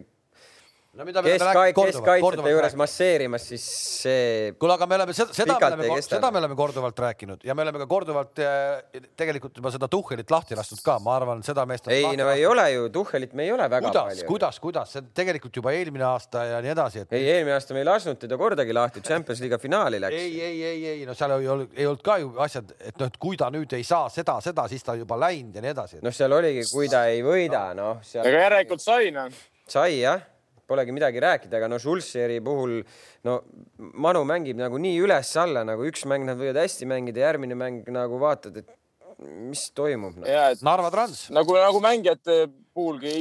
no mida me oleme keskkaitsjate juures masseerimas, siis see. kuule, aga me oleme seda, seda me oleme, seda me oleme korduvalt rääkinud ja me oleme ka korduvalt eh, tegelikult juba seda Tuhhelit lahti lastud ka, ma arvan, seda meest. ei, no ei ole ju, Tuhhelit me ei ole väga kuidas, palju. kuidas, kuidas, see tegelikult juba eelmine aasta ja nii edasi et.... ei, eelmine aasta me ei lasknud teda kordagi lahti, Champions League'i finaali läks. ei, ei, ei, ei, no seal ei olnud, ei olnud ka ju asjad, et noh, et kui ta nüüd ei saa seda, seda, siis ta juba läinud ja nii edasi. noh, seal oligi, kui ta ei võida, noh seal.... aga järelikult sai noh. sai jah polegi midagi rääkida, aga no Schulzeri puhul no Manu mängib nagu nii üles-alla, nagu üks mäng nad võivad hästi mängida, järgmine mäng nagu vaatad, et mis toimub no.. Narva Trans. nagu, nagu mängijate puhulgi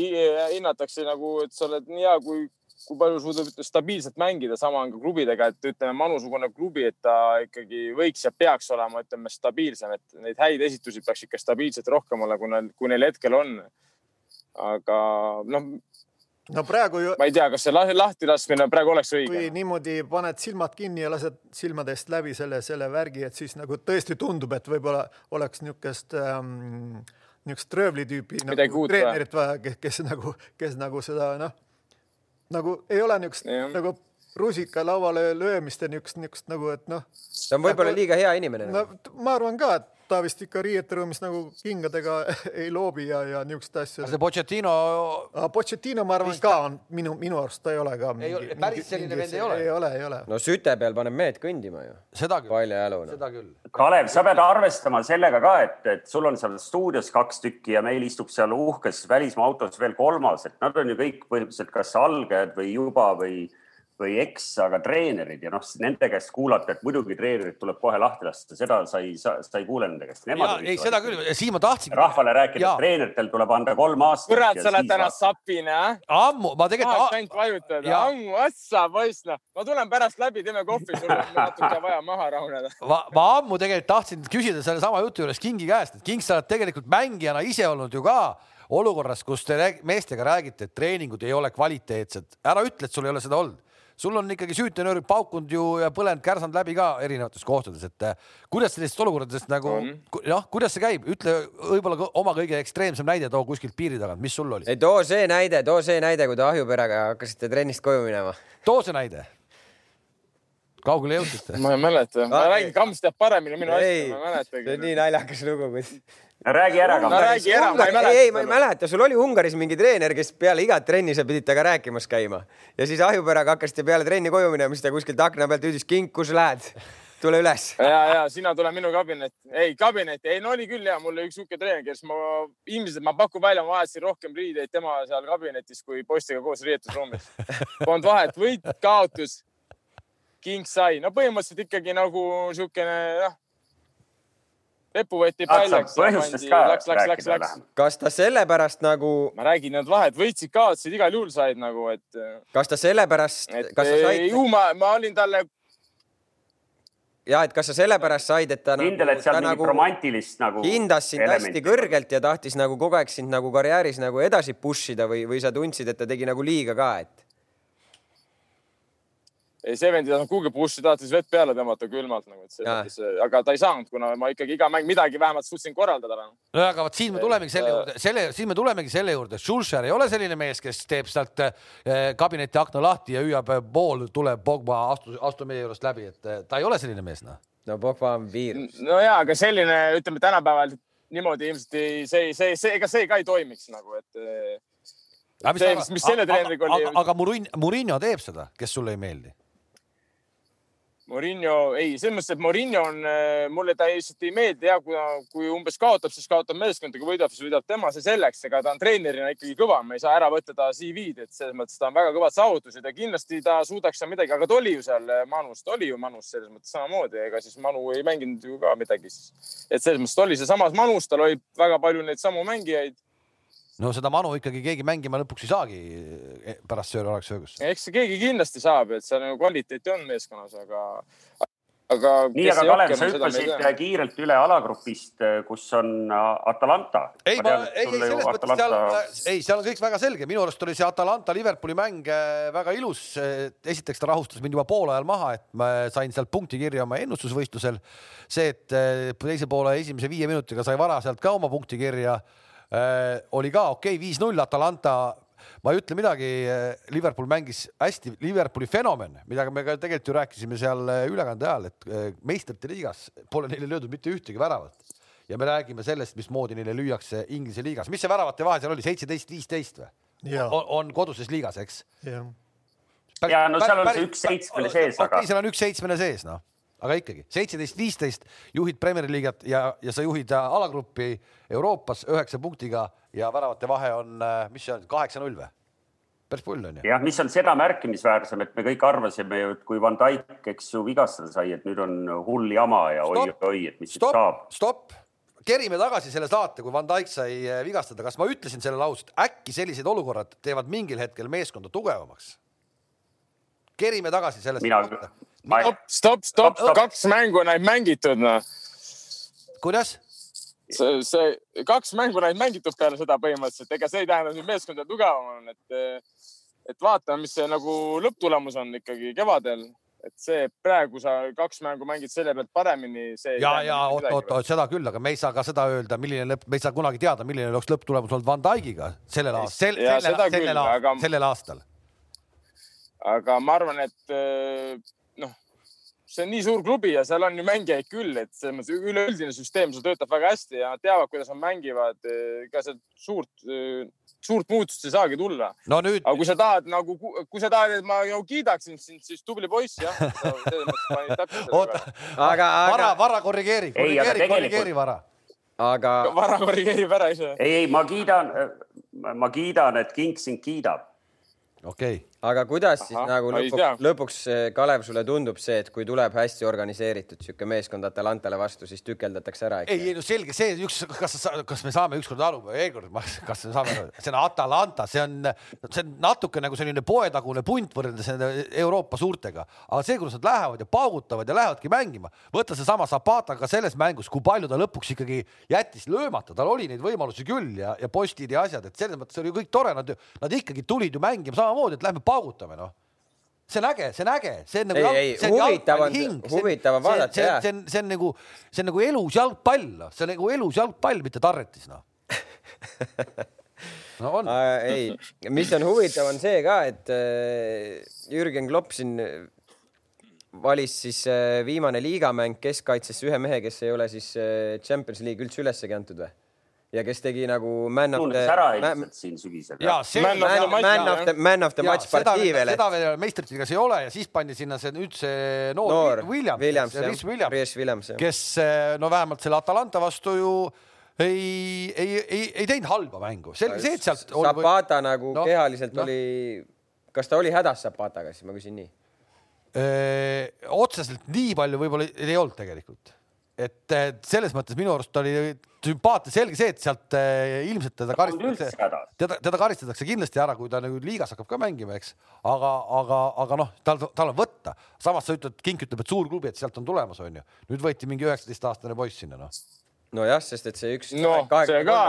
hinnatakse nagu, et sa oled nii hea, kui, kui palju suudab stabiilselt mängida, sama on ka klubidega, et ütleme, Manusugune klubi, et ta ikkagi võiks ja peaks olema, ütleme stabiilsem, et neid häid esitusi peaks ikka stabiilselt rohkem olla, kui neil, kui neil hetkel on. aga noh, no praegu ju. ma ei tea, kas see lahti laskmine praegu oleks õige. kui niimoodi paned silmad kinni ja lased silmadest läbi selle, selle värgi, et siis nagu tõesti tundub, et võib-olla oleks niisugust ähm, niisugust röövli tüüpi nagu treenerit vaja, kes, kes nagu, kes nagu seda noh, nagu ei ole niisugust nagu rusika lauale löömist ja niisugust, niisugust nagu, et noh. ta on võib-olla liiga hea inimene. no ma arvan ka, et ta vist ikka riieteruumis nagu kingadega *laughs* ei loobi ja, ja niisuguseid asju. see Pochettino. Pochettino, ma arvan ka on minu, minu arust ta ei ole ka. ei ole, päris selline vend ei ole. ei ole, ei ole. no süte peal paneb mehed kõndima ju. seda küll. paljajaluna. seda küll. Kalev, sa pead arvestama sellega ka, et, et sul on seal stuudios kaks tükki ja meil istub seal uhkes välismaa autos veel kolmas, et nad on ju kõik põhimõtteliselt kas algajad või juba või või eks, aga treenerid ja noh, nende käest kuulata, et muidugi treenerid tuleb kohe lahti lasta, seda sa ei, sa ei kuule nende käest. ei, seda küll, Siim, ma tahtsin. rahvale rääkida, et treeneritel tuleb anda kolm aastat. kurat, sa oled täna sapine, äh? ammu, ma tegelikult. ainult vajutada, ammu, otsa, poiss, noh. ma tulen pärast läbi, teeme kohvi, sul on natuke vaja maha rahuneda. *laughs* ma, ma ammu tegelikult tahtsin küsida sellesama jutu juures Kingi käest, et King, sa oled tegelikult mängijana ise olnud ju ka olukorras, kus te meestega räägite, et treeningud ei ole kvaliteetsed, ära ütle, et sul ei ole seda olnud sul on ikkagi süütenöörid paukunud ju ja põlenud, kärsanud läbi ka erinevates kohtades, et äh, kuidas sellistest olukordadest nagu jah, kuidas see käib, ütle võib-olla oma kõige ekstreemsem näide, too kuskilt piiri tagant, mis sul oli? ei too see näide, too see näide, kui te Ahjuperega hakkasite trennist koju minema. too see näide kaugele jõudsite? ma ei mäleta, ma räägin, Kams teab paremini minu asja, ma ei mäletagi. see on nii naljakas lugu, kus. Räägi ära, Kams. räägi ära, ma ei mäleta. ei, ma ei mäleta, sul oli Ungaris mingi treener, kes peale igat trenni sa pidid temaga rääkimas käima ja siis Ahjupäraga hakkasite peale trenni koju minema, siis ta kuskilt akna pealt hüüdis, Kink, kus lähed? tule üles. ja, ja sina tule minu kabinetti. ei, kabinetti, ei no oli küll ja mul oli üks sihuke treener, kes ma ilmselt, ma pakun välja, ma vahetasin rohkem riideid tema seal kabinetis kui poistega koos riietusruumis. Polnud vahet, võit, kaotus king sai, no põhimõtteliselt ikkagi nagu siukene noh, Pepu võeti paljaks. põhjustest ka läks, läks, läks, läks. kas ta sellepärast nagu? ma räägin, need vahed võitsid, kaotasid, igal juhul said nagu, et. kas ta sellepärast, kas sa said? ju ma, ma olin talle. ja et kas sa sellepärast said, et ta kindel, et seal mingit nagu romantilist nagu. hindas sind elementi. hästi kõrgelt ja tahtis nagu kogu aeg sind nagu karjääris nagu edasi push ida või, või sa tundsid, et ta tegi nagu liiga ka, et? Ei, see vend ei tahtnud kuhugi push'i, tahtis vett peale tõmmata külmalt nagu, et see mõttes, aga ta ei saanud, kuna ma ikkagi iga mäng midagi vähemalt suutsin korraldada. Noh. no aga vot siin me tulemegi selle juurde, selle, siin me tulemegi selle juurde, Schulcher ei ole selline mees, kes teeb sealt eh, kabineti akna lahti ja hüüab pool tuleb Pogba, astu, astu meie juurest läbi, et ta ei ole selline mees, noh. no Pogba on viirus. no ja, aga selline, ütleme tänapäeval niimoodi ilmselt ei, see, see, see, ega see ka ei toimiks nagu, et. see, mis, mis selle treeneriga oli. aga Murin, Murinho teeb seda, kes sulle ei meeldi Morinho, ei, selles mõttes, et Morinho on, äh, mulle ta lihtsalt ei meeldi ja kui, kui umbes kaotab, siis kaotab meeskond, kui võidab, siis võidab tema, see selleks, ega ta on treenerina ikkagi kõva, me ei saa ära võtta ta CV-d, et selles mõttes ta on väga kõvad saavutused ja kindlasti ta suudaks seal midagi, aga ta oli ju seal äh, Manus, ta oli ju Manus selles mõttes samamoodi, ega siis Manu ei mänginud ju ka midagi siis. et selles mõttes ta oli sealsamas Manus, tal oli väga palju neid samu mängijaid no seda manu ikkagi keegi mängima lõpuks ei saagi eh, pärast Sööri oleks öögus. eks keegi kindlasti saab, et seal nagu kvaliteeti on meeskonnas, aga, aga. nii, aga Kalev, sa hüppasid kiirelt üle alagrupist, kus on Atalanta. ei, ma, ei, ei selles mõttes Atalanta... seal, ei, seal on kõik väga selge, minu arust oli see Atalanta Liverpooli mäng väga ilus. esiteks ta rahustas mind juba poole ajal maha, et ma sain sealt punkti kirja oma ennustusvõistlusel. see, et teise poole esimese viie minutiga sai vara sealt ka oma punkti kirja Äh, oli ka okei okay,, viis-null Atalanta ma ei ütle midagi, äh, Liverpool mängis hästi, Liverpooli fenomen, mida me ka tegelikult ju rääkisime seal äh, ülekande ajal, et meistrite liigas pole neile löödud mitte ühtegi väravat. ja me räägime sellest, mismoodi neile lüüakse Inglise liigas, mis see väravate vahe seal oli, seitseteist, viisteist või? On, on koduses liigas, eks? ja no seal on see üks seitsmene sees, aga. okei, seal on üks seitsmene sees, noh aga ikkagi seitseteist, viisteist juhid Premier League'it ja, ja sa juhid äh, alagruppi Euroopas üheksa punktiga ja väravate vahe on, äh, mis see on, kaheksa-null või? päris pull on ju. jah, mis on seda märkimisväärsem, et me kõik arvasime ju, et kui Van Dijk, eks ju, vigastada sai, et nüüd on hull jama ja oi-oi, et mis stop, saab. stopp, kerime tagasi selle saate, kui Van Dijk sai äh, vigastada, kas ma ütlesin selle lause, et äkki sellised olukorrad teevad mingil hetkel meeskonda tugevamaks? Kerime tagasi sellest. mina, stopp, stopp, stopp, kaks mängu on ainult mängitud, noh. kuidas? see, see kaks mängu on ainult mängitud peale seda põhimõtteliselt, ega see ei tähenda, et meeskond on tugevam on, et, et vaatame, mis see nagu lõpptulemus on ikkagi kevadel et see praegu sa kaks mängu mängid selle pealt paremini. ja, ja oot, oot, oot, seda küll, aga me ei saa ka seda öelda, milline lõpp, me ei saa kunagi teada, milline oleks lõpptulemus olnud Van Dijkiga sellel aastal, sel, sellel, sellel, aga... sellel aastal. Aga ma arvan, et see on nii suur klubi ja seal on ju mängijaid küll, et selles mõttes üleüldine süsteem seal töötab väga hästi ja nad teavad, kuidas nad mängivad. ega sealt suurt, suurt muutust ei saagi tulla no. Nüüd... aga kui sa tahad nagu, kui sa tahad, et ma nagu kiidaksin sind, siis tubli poiss jah. oota, aga, aga. vara, vara korrigeeri, korrigeeri, korrigeeri vara aga. vara korrigeerib ära ise. ei, ei, ma kiidan, ma kiidan, et King sind kiidab. okei okay aga kuidas Aha, siis nagu lõpuks, lõpuks Kalev sulle tundub see, et kui tuleb hästi organiseeritud sihuke meeskond Atalantale vastu, siis tükeldatakse ära? ei, ei no selge see üks, kas, kas me saame ükskord aru, Egor, *laughs* kas me saame aru, see on Atalanta, see on, see on natuke nagu selline poetagune punt võrreldes Euroopa suurtega, aga see, kuidas nad lähevad ja paugutavad ja lähevadki mängima, võta seesama Zapata ka selles mängus, kui palju ta lõpuks ikkagi jättis löömata, tal oli neid võimalusi küll ja, ja postid ja asjad, et selles mõttes oli kõik tore, nad, nad ikkagi tulid ju mängima samamoodi, et lähme paugutame, noh see on äge, see on äge, see on nagu ei, ei, huvitav on, huvitav on vaadata, jah. see on, see on nagu, see on nagu elus jalgpall, noh, see on nagu elus jalgpall, mitte tarretis, noh no on äh,. *laughs* ei, mis on huvitav, on see ka, et äh, Jürgen Klopp siin valis siis äh, viimane liigamäng keskkaitsesse ühe mehe, kes ei ole siis äh, Champions League üldse ülessegi antud või? Ja kes tegi nagu man of the. ära ilmselt siin sügisel. ja see man, man, man of the, man of the match partii veel. seda veel meistrite liigas ei ole ja siis pandi sinna see nüüd see noor, noor Williams, Williams, Williams, Williams, Williams, kes no vähemalt selle Atalanta vastu ju ei, ei, ei, ei teinud halba mängu, selge see, et sealt. Zapata nagu no, kehaliselt no. oli, kas ta oli hädas Zapataga, siis ma küsin nii. otseselt nii palju võib-olla ei olnud tegelikult, et selles mõttes minu arust oli sümpaatne, selge see, et sealt ilmselt teda karistatakse, teda, teda karistatakse kindlasti ära, kui ta nagu liigas hakkab ka mängima, eks. aga, aga, aga noh, tal, tal on võtta. samas sa ütled, Kink ütleb, et suur klubi, et sealt on tulemas, onju. nüüd võeti mingi üheksateistaastane poiss sinna, noh nojah, sest et see üks. noh, see ka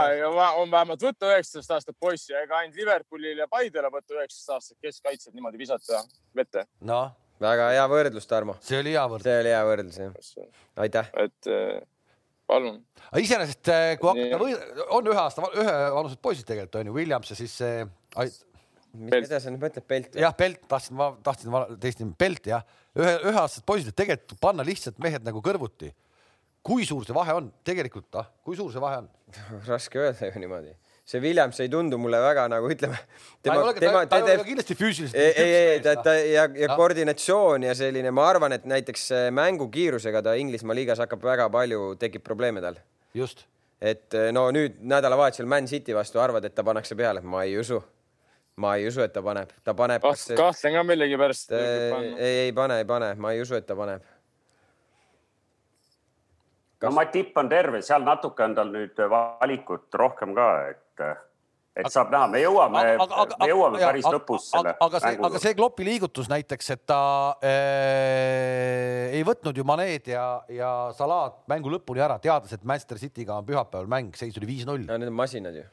on vähemalt võtta üheksateist aastat poissi, ega ainult Liverpoolil ja Paidele võtta üheksateist aastat keskkaitset niimoodi visata vette. noh, väga hea võrdlus, Tarmo. see oli hea võrdlus. see oli hea võrdlus, jah. aitäh. et äh, palun. iseenesest, äh, kui hakata või on ühe aasta, ühevanused poisid tegelikult on ju, Williams ja siis see mis mida sa nüüd mõtled, Pelt? jah, Pelt, tahtsin, ma tahtsin teist nime, Pelt jah, ühe, üheaastased poisid, et tegelikult panna lihtsalt mehed nagu kõrvuti kui suur see vahe on tegelikult, ah, kui suur see vahe on? *laughs* raske öelda ju niimoodi. See Williams ei tundu mulle väga nagu ütleme. ole ka, ta, ei ole kindlasti füüsiliselt. ei, ei, ei, ta, ta ja, ja koordinatsioon ja selline, ma arvan, et näiteks mängukiirusega ta Inglismaa liigas hakkab väga palju, tekib probleeme tal. just. et no nüüd nädalavahetusel Man City vastu arvad, et ta pannakse peale, ma ei usu ma ei usu, et ta paneb, ta paneb. kahtlen ka millegipärast. ei, ei pane, ei pane, ma ei usu, et ta paneb Kas... no Matip on terve, seal natuke on tal nüüd valikut rohkem ka, et, et saab näha, me jõuame, me jõuame päris ja, lõpus selle. aga see, aga see Kloppi liigutus näiteks, et ta äh, ei võtnud ju Maneed ja, ja Salat mängu lõpuni ära, teades, et Manchester City'ga on pühapäeval mäng, seis oli viis-null. Need on masinad ju.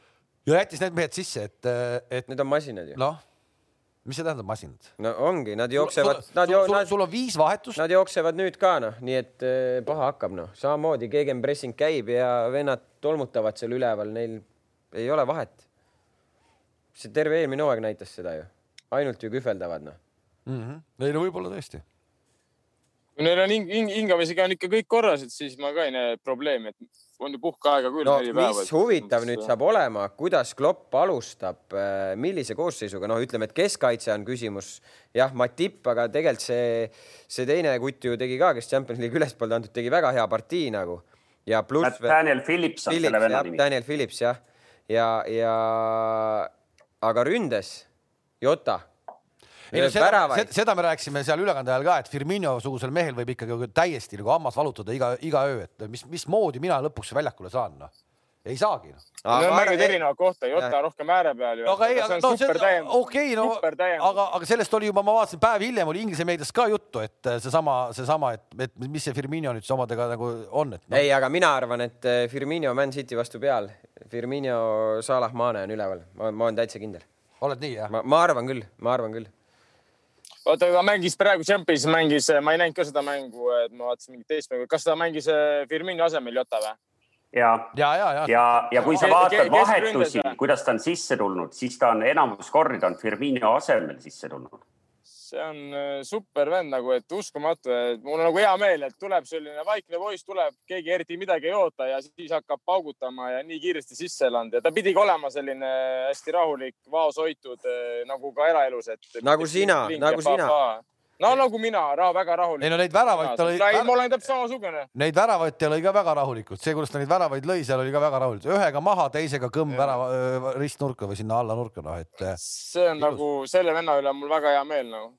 ja jättis need mehed sisse, et, et. Need on masinad ju. noh mis see tähendab masinad? no ongi, nad jooksevad. Sul, sul, sul on viis vahetust. Nad jooksevad nüüd ka noh, nii et eh, paha hakkab noh, samamoodi gegenpressing käib ja vennad tolmutavad seal üleval, neil ei ole vahet. see terve eelmine hooaeg näitas seda ju, ainult ju kühveldavad noh mm -hmm.. ei no võib-olla tõesti kui neil on hing, hing, hingamisega on ikka kõik korras, et siis ma ka ei näe probleemi, et on ju puhkeaega küll no,. mis huvitav nüüd saab olema, kuidas Klopp alustab, äh, millise koosseisuga, noh, ütleme, et keskkaitse on küsimus, jah, Matip, aga tegelikult see, see teine kutt ju tegi ka, kes Champions League ülespoolt antud, tegi väga hea partii nagu ja pluss. Daniel Phillips on selle venna nimi. Daniel Phillips jah, ja, ja aga ründes Jota ei no seda, seda, me rääkisime seal ülekande ajal ka, et Firmino sugusel mehel võib ikkagi täiesti nagu hammas valutada iga, iga öö, et mis, mismoodi mina lõpuks väljakule saan, noh. Ei saagi noh. Need on mängid erinevat kohta, Jota rohkem ääre peal ju. aga ei, aga no see okei, no aga, aga sellest oli juba, ma vaatasin päev hiljem oli Inglise meedias ka juttu, et seesama, seesama, et, et mis see Firmino nüüd omadega nagu on, et no.. ei, aga mina arvan, et eh, Firmino Man City vastu peal, Firmino, Salah, Mane on üleval, ma olen täitsa kindel. oled nii jah? ma arvan küll, ma arvan küll oota, ta mängis praegu Championship'is mängis, ma ei näinud ka seda mängu, et ma vaatasin mingit teist mängu, kas ta mängis eh, Firmini asemel Jota või? ja, ja, ja, ja, ja, ja kui sa vaatad vahetusi, kuidas ta on sisse tulnud, siis ta on enamus kordi ta on Firmino asemel sisse tulnud see on äh, super vend nagu, et uskumatu, et mul on nagu hea meel, et tuleb selline vaikne poiss, tuleb, keegi eriti midagi ei oota ja siis hakkab paugutama ja nii kiiresti sisse elanud ja ta pidigi olema selline hästi rahulik, vaoshoitud äh, nagu ka eraelus, et. nagu sina, nagu sina no nagu mina, väga rahulik. ei no neid väravaid ta lõi. ma olen täpselt samasugune. Neid väravaid ta lõi ka väga rahulikult, see, kuidas ta neid väravaid lõi, seal oli ka väga rahulikult, ühega maha, teisega kõmm värava ristnurka või sinna alla nurka, noh et. see on ilus. nagu selle venna üle on mul väga hea meel nagu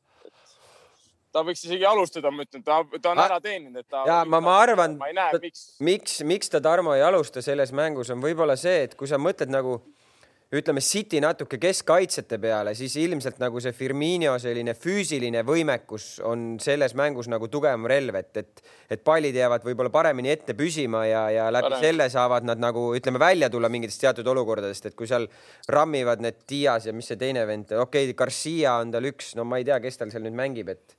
ta võiks isegi alustada, ma ütlen, ta, ta on ära teeninud, et ta. ja ma, ma arvan, ma miks. miks, miks ta Tarmo ei alusta selles mängus, on võib-olla see, et kui sa mõtled nagu ütleme City natuke keskkaitsjate peale, siis ilmselt nagu see Firmino selline füüsiline võimekus on selles mängus nagu tugevam relv, et, et, et pallid jäävad võib-olla paremini ette püsima ja, ja läbi Parem. selle saavad nad nagu ütleme välja tulla mingitest teatud olukordadest, et kui seal rammivad need Dias ja mis see teine vend, okei okay,, Garcia on tal üks, no ma ei tea, kes tal seal nüüd mängib, et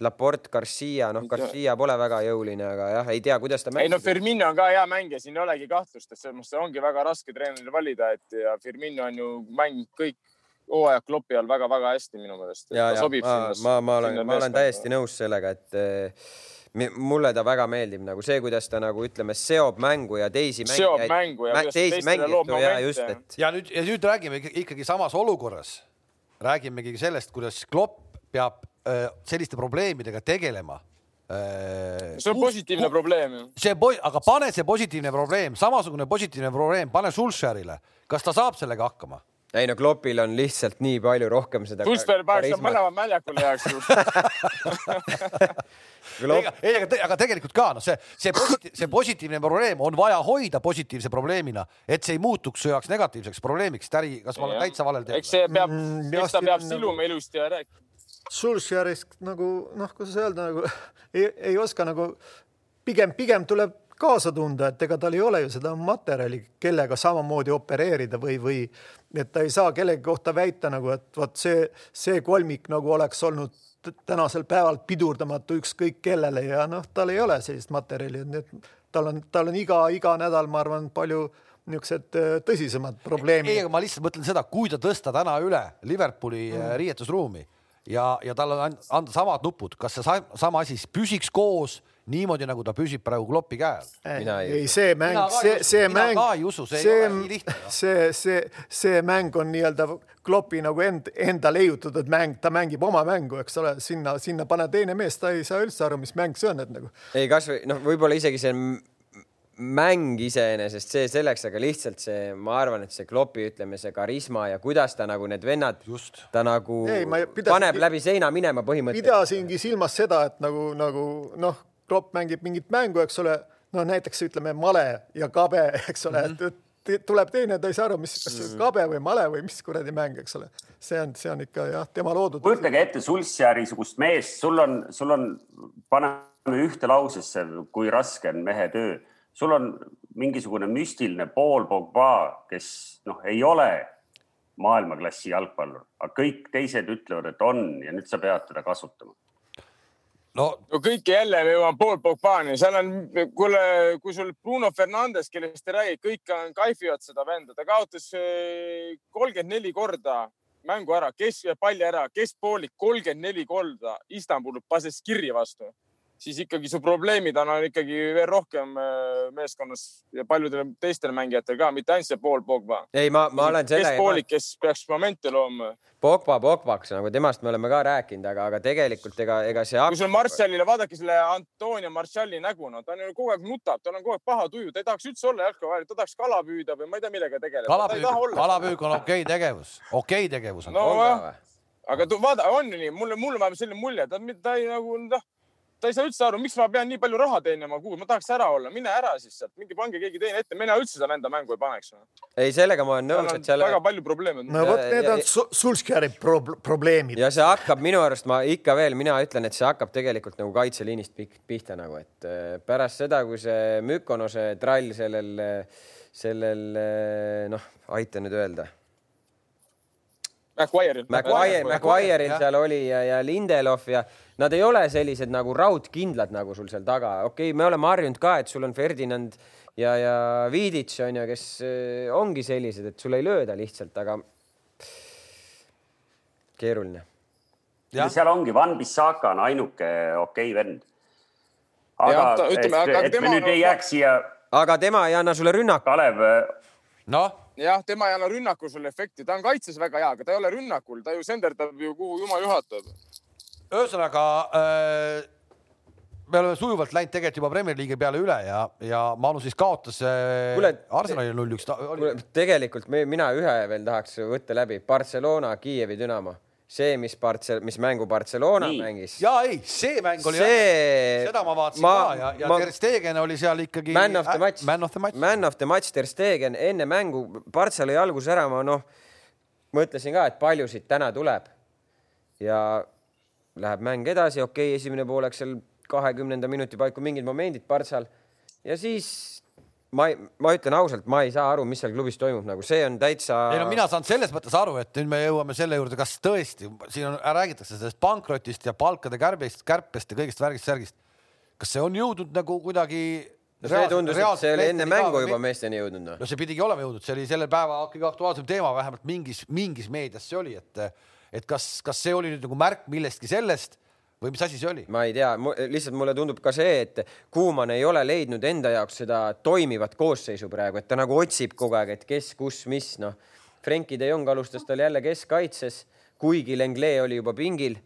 Laport, Garcia, noh, Garcia pole väga jõuline, aga jah, ei tea, kuidas ta mängib. ei no Firmino on ka hea mängija, siin ei olegi kahtlust, et selles mõttes ongi väga raske treeneril valida, et ja Firmino on ju mänginud kõik hooaja klopi all väga-väga hästi minu meelest. ja, ja ma, ma, ma olen, ma olen täiesti nõus sellega, et eh, mulle ta väga meeldib nagu see, kuidas ta nagu ütleme, seob mängu ja teisi seob mängijaid, mängu ja mä, teisi mängijaid ja just, et. ja nüüd ja nüüd räägime ikkagi samas olukorras, räägimegi sellest, kuidas Klopp peab Äh, selliste probleemidega tegelema äh, see on positiivne Kus, probleem ju. see, aga pane see positiivne probleem, samasugune positiivne probleem, pane Sulšerile, kas ta saab sellega hakkama? ei no Kloppil on lihtsalt nii palju rohkem seda. Sulšer paneks mõlema väljakule heaks Klopp... ei, aga, aga tegelikult ka noh, see, see positiivne, see positiivne probleem on vaja hoida positiivse probleemina, et see ei muutuks su jaoks negatiivseks probleemiks. Täri, kas ma olen täitsa valel teel? eks see peab mm,, eks ta peab siluma ilusti ja rääkima Sulsjärist nagu noh, kuidas öelda nagu *laughs* ei, ei oska nagu pigem, pigem tuleb kaasa tunda, et ega tal ei ole ju seda materjali, kellega samamoodi opereerida või, või et ta ei saa kellegi kohta väita nagu, et vot see, see kolmik nagu oleks olnud tänasel päeval pidurdamatu ükskõik kellele ja noh, tal ei ole sellist materjali, nii et tal on, tal on iga, iga nädal, ma arvan, palju niisugused äh, tõsisemad probleemid. ei, aga ma lihtsalt mõtlen seda, kui ta tõsta täna üle Liverpooli mm. riietusruumi ja, ja talle anda samad nupud, kas see sama asi püsiks koos niimoodi, nagu ta püsib praegu Kloppi käe all? ei, see mäng, see, see mäng, see, see, see, see, see mäng on nii-öelda Kloppi nagu end, enda leiutatud mäng, ta mängib oma mängu, eks ole, sinna, sinna pane teine mees, ta ei saa üldse aru, mis mäng see on, et nagu. ei, kasvõi noh, võib-olla isegi see mäng iseenesest see selleks, aga lihtsalt see, ma arvan, et see Kloppi, ütleme, see karisma ja kuidas ta nagu need vennad, ta nagu ei, pidasin, paneb läbi seina minema põhimõtteliselt. pidasingi silmas seda, et nagu, nagu noh, Klopp mängib mingit mängu, eks ole, no näiteks ütleme male ja kabe, eks ole mm, -hmm. et, tuleb teine, ta ei saa aru, mis, kas mm -hmm. kabe või male või mis kuradi mäng, eks ole. see on, see on ikka jah, tema loodud. kujutage ette Sulsjäri-sugust meest, sul on, sul on, paneme ühte lausesse, kui raske on mehe töö sul on mingisugune müstiline Paul Pogba, kes noh, ei ole maailmaklassi jalgpallur, aga kõik teised ütlevad, et on ja nüüd sa pead teda kasutama. no, no kõike jälle me jõuame Paul Pogbani, seal on, kuule, kui sul Bruno Fernandes, kellest te räägite, kõik on, kaifivad seda venda, ta kaotas eh, kolmkümmend neli korda mängu ära, kes palli ära, keskpoolik kolmkümmend neli korda Istanbul passes kirja vastu siis ikkagi su probleemid on, on ikkagi veel rohkem äh, meeskonnas ja paljudel teistel mängijatel ka, mitte ainult see Paul Pogba. ei, ma, ma olen selle. kes poolik, kes peaks momente looma. Pogba Pogbaks nagu temast me oleme ka rääkinud, aga, aga tegelikult ega, ega see. kui sul Martialile, vaadake selle Antonio Martiali nägu, no ta on ju kogu aeg nutab, tal on kogu aeg paha tuju, ta ei tahaks üldse olla jalgpalli, ta tahaks kala püüda või ma ei tea, millega tegeleda. kalapüük, kalapüük on okei okay tegevus, okei okay tegevus on. no aga tu, vaada, on ju nii, mulle, mulle vähemalt selline mulje, ta, ta ei nagu noh ta ei saa üldse aru, miks ma pean nii palju raha teenima kuus, ma tahaks ära olla, mine ära siis sealt, minge pange keegi teine ette, mina üldse seda enda mängu ei paneks. ei, sellega ma olen nõus, et seal. väga palju probleeme. no vot, need on Sulskjäri pro probleemid. ja see hakkab minu arust, ma ikka veel, mina ütlen, et see hakkab tegelikult nagu kaitseliinist pihta nagu, et äh, pärast seda, kui see Mükonose trall sellel, sellel noh, aita nüüd öelda McGuire'il. McGuire, McGuire'il seal oli ja, ja Lindelof ja nad ei ole sellised nagu raudkindlad nagu sul seal taga. okei okay,, me oleme harjunud ka, et sul on Ferdinand ja, ja Vidic on ju, kes äh, ongi sellised, et sul ei lööda lihtsalt, aga keeruline. seal ongi, Van Bissaka on ainuke okei okay vend. aga ütleme, et, et me nüüd ei jääks siia. aga tema ei anna sulle rünnak. Kalev. noh jah, tema ei anna rünnakul sulle efekti, ta on kaitses väga hea, aga ta ei ole rünnakul, ta ju senderdab ju kuhu jumal juhatab. Ühesõnaga äh, me oleme sujuvalt läinud tegelikult juba Premier League'i peale üle ja, ja Manu siis kaotas äh, Kule, Arsenalile null üks. tegelikult me, mina ühe veel tahaks võtta läbi, Barcelona, Kiievi Dünamo see, mis Barcel-, mis mängu Barcelona Nii. mängis. ja ei, see mäng oli see... seda ma vaatasin ma, ka ja, ja ma... Ter Stegen oli seal ikkagi. Man of the match, man of the match, man of the match Ter Stegen enne mängu, Barca lõi alguses ära, ma noh, mõtlesin ka, et palju siit täna tuleb. ja läheb mäng edasi, okei okay,, esimene poolek seal kahekümnenda minuti paiku mingid momendid Barcal ja siis ma, ma ütlen ausalt, ma ei saa aru, mis seal klubis toimub, nagu see on täitsa. ei no mina saan selles mõttes aru, et nüüd me jõuame selle juurde, kas tõesti siin on, räägitakse sellest pankrotist ja palkade kärbest, kärpest ja kõigest värgist, särgist. kas see on jõudnud nagu kuidagi no see tundus, et see oli enne mängu juba meesteni jõudnud no.. no see pidigi olema jõudnud, see oli selle päeva kõige aktuaalsem teema, vähemalt mingis, mingis meedias see oli, et, et kas, kas see oli nüüd nagu märk millestki sellest või mis asi see oli? ma ei tea, lihtsalt mulle tundub ka see, et Kuuman ei ole leidnud enda jaoks seda toimivat koosseisu praegu, et ta nagu otsib kogu aeg, et kes, kus, mis, noh. Frenkie de Jong alustas tal jälle keskkaitses, kuigi Lenglet oli juba pingil.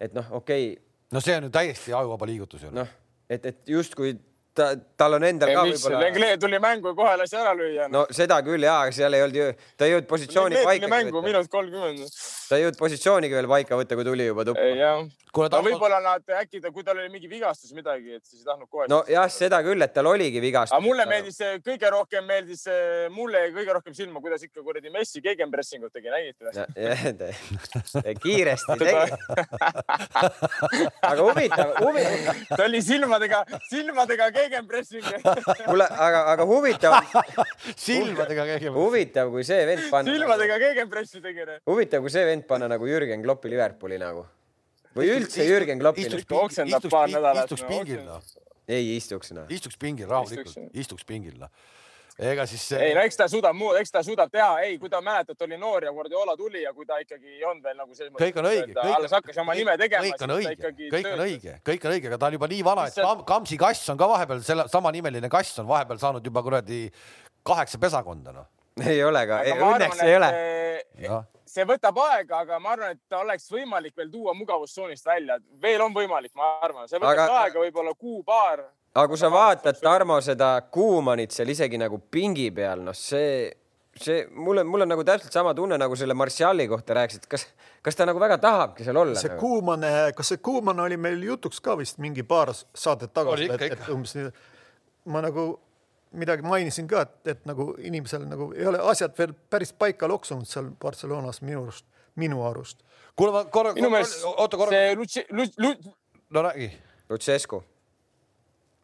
et noh, okei okay.. no see on ju täiesti ajuvaba liigutus ju. noh, et, et justkui ta, tal on endal ka võib-olla. Lenglet tuli mängu ja kohe lasi ära lüüa. no seda küll ja, aga seal ei olnud ju, ta ei jõudnud positsiooni Lenglet paika. mängu minut kolmkümmend. ta ei jõudnud positsioonigi veel paika võtta, kui tuli juba tuppa. jah, no võib-olla nad äkki ta, kui tal oli mingi vigastus midagi, et siis ei tahtnud kohe. nojah, seda küll, et tal oligi vigastus. aga mulle meeldis, kõige rohkem meeldis, mulle jäi kõige rohkem silma, kuidas ikka kuradi Messi gegenpressingut tegi, nägite või? kiiresti tegi. *laughs* aga huvitav, huvitav. ta oli silmadega, silmadega gegenpressing *laughs* kuule, aga, aga huvitav *laughs* silmadega gegenpressing. huvitav, kui see vend panna. silmadega nagu... gegenpressi tegi. huvitav, kui see vend panna nagu Jürgen Kloppi Liverpooli nagu. või üldse Jürgen Kloppi. istuks pingil noh. ei istuks noh. istuks pingil rahulikult, istuks pingil noh ega siis. ei no eks ta suudab muud, eks ta suudab teha, ei, kui ta mäletad, oli noor ja Guardiola tuli ja kui ta ikkagi ei olnud veel nagu selles mõttes. kõik on õige. alles hakkas oma nime tegema. kõik on õige, kõik on õige, kõik on õige, aga ta on juba nii vana, et Kam, Kamsi kass on ka vahepeal selle samanimeline kass on vahepeal saanud juba kuradi kaheksa pesakonda noh. ei ole ka, õnneks arvan, ei ole. see võtab aega, aga ma arvan, et ta oleks võimalik veel tuua mugavustsoonist välja, veel on võimalik, ma arvan, see võtab aga... aega võib-olla kuu-paar aga kui sa vaatad, Tarmo, seda Kuumanit seal isegi nagu pingi peal, noh, see, see mulle, mul on nagu täpselt sama tunne nagu selle Martiali kohta rääkisid, kas, kas ta nagu väga tahabki seal olla? see nagu? Kuuman, kas see Kuuman oli meil jutuks ka vist mingi paar saadet tagasi, et, et umbes nii, ma nagu midagi mainisin ka, et, et nagu inimesel nagu ei ole asjad veel päris paika loksunud seal Barcelonas minu arust, minu arust. kuule, ma korra, oota korra. see Lutsi-, Lutsi-. no räägi. Lutsescu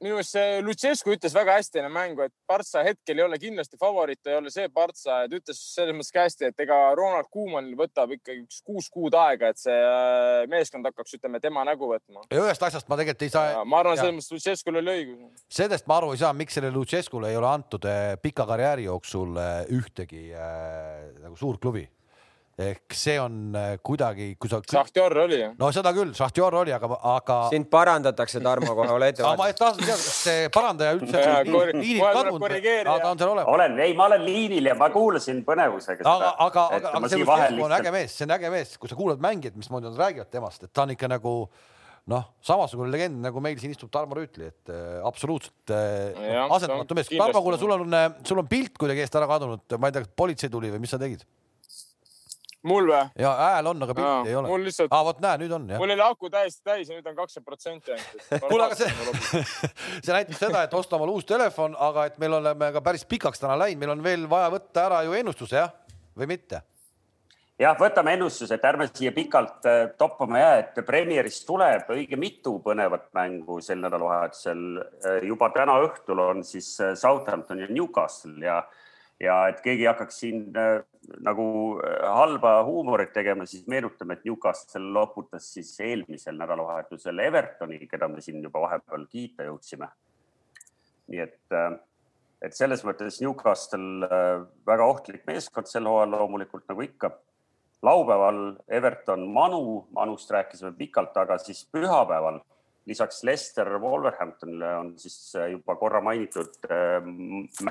minu meelest see Lutsescu ütles väga hästi enne mängu, et Partsa hetkel ei ole kindlasti favoriit, ta ei ole see Partsa, et ütles selles mõttes ka hästi, et ega Ronald Koemanil võtab ikkagi üks kuus kuud aega, et see äh, meeskond hakkaks, ütleme, tema nägu võtma. ühest asjast ma tegelikult ei saa. ma arvan, selles mõttes Lutsescul oli õigus. sellest ma aru ei saa, miks sellele Lutsescule ei ole antud äh, pika karjääri jooksul äh, ühtegi äh, nagu suurt klubi ehk see on äh, kuidagi, kui sa. Šahtjor oli ju. no seda küll, Šahtjor oli, aga, aga. sind parandatakse, Tarmo, kohe ole ettevaatlik. ma tahtsin teada, kas see parandaja üldse liinid kadunud, aga on seal olemas. olen, ei, ma olen liinil ja ma kuulasin põnevusega seda. aga, aga, aga see on äge mees, see on äge mees, kui sa kuulad mängijat, mismoodi nad räägivad temast, et ta on ikka nagu noh, samasugune legend nagu meil siin istub Tarmo Rüütli, et äh, absoluutselt äh, asendamatu mees. Tarmo, kuule, sul on, sul on pilt kuidagi eest ära kadunud, ma ei tea, kas politsei tuli või mis sa tegid? Mul või? ja hääl on, aga pilti ei ole. mul lihtsalt. aa, vot näe, nüüd on jah. mul oli aku täiesti täis ja nüüd on kakskümmend protsenti ainult. *laughs* kuule, aga see, *laughs* see näitab seda, et osta omale uus telefon, aga et meil oleme ka päris pikaks täna läinud, meil on veel vaja võtta ära ju ennustus jah, või mitte? jah, võtame ennustuse, et ärme siia pikalt äh, toppama jää, et Premieris tuleb õige mitu põnevat mängu sel nädalavahetusel. Äh, juba täna õhtul on siis äh, Southampton ja Newcastle ja ja et keegi hakkaks siin äh, nagu äh, halba huumorit tegema, siis meenutame, et Newcastle loputas siis eelmisel nädalavahetusel Evertoni, keda me siin juba vahepeal kiita jõudsime. nii et, äh, et selles mõttes Newcastle väga ohtlik meeskond sel hooajal loomulikult nagu ikka. laupäeval Everton Manu, Manust rääkisime pikalt, aga siis pühapäeval lisaks Leicester Wolverhamptonile on siis äh, juba korra mainitud äh,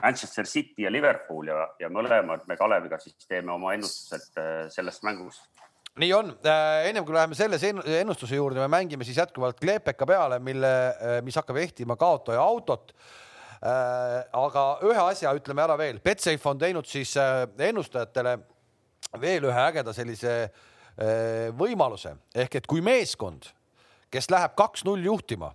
Manchester City ja Liverpool ja, ja mõlemad me Kaleviga siis teeme oma ennustused äh, sellest mängust. Nii on, ennem kui läheme selle ennustuse juurde, me mängime siis jätkuvalt kleepeka peale, mille, mis hakkab ehtima kaotaja autot. aga ühe asja ütleme ära veel, Betsafe on teinud siis ennustajatele veel ühe ägeda sellise võimaluse. Ehk et kui meeskond, kes läheb kaks-null juhtima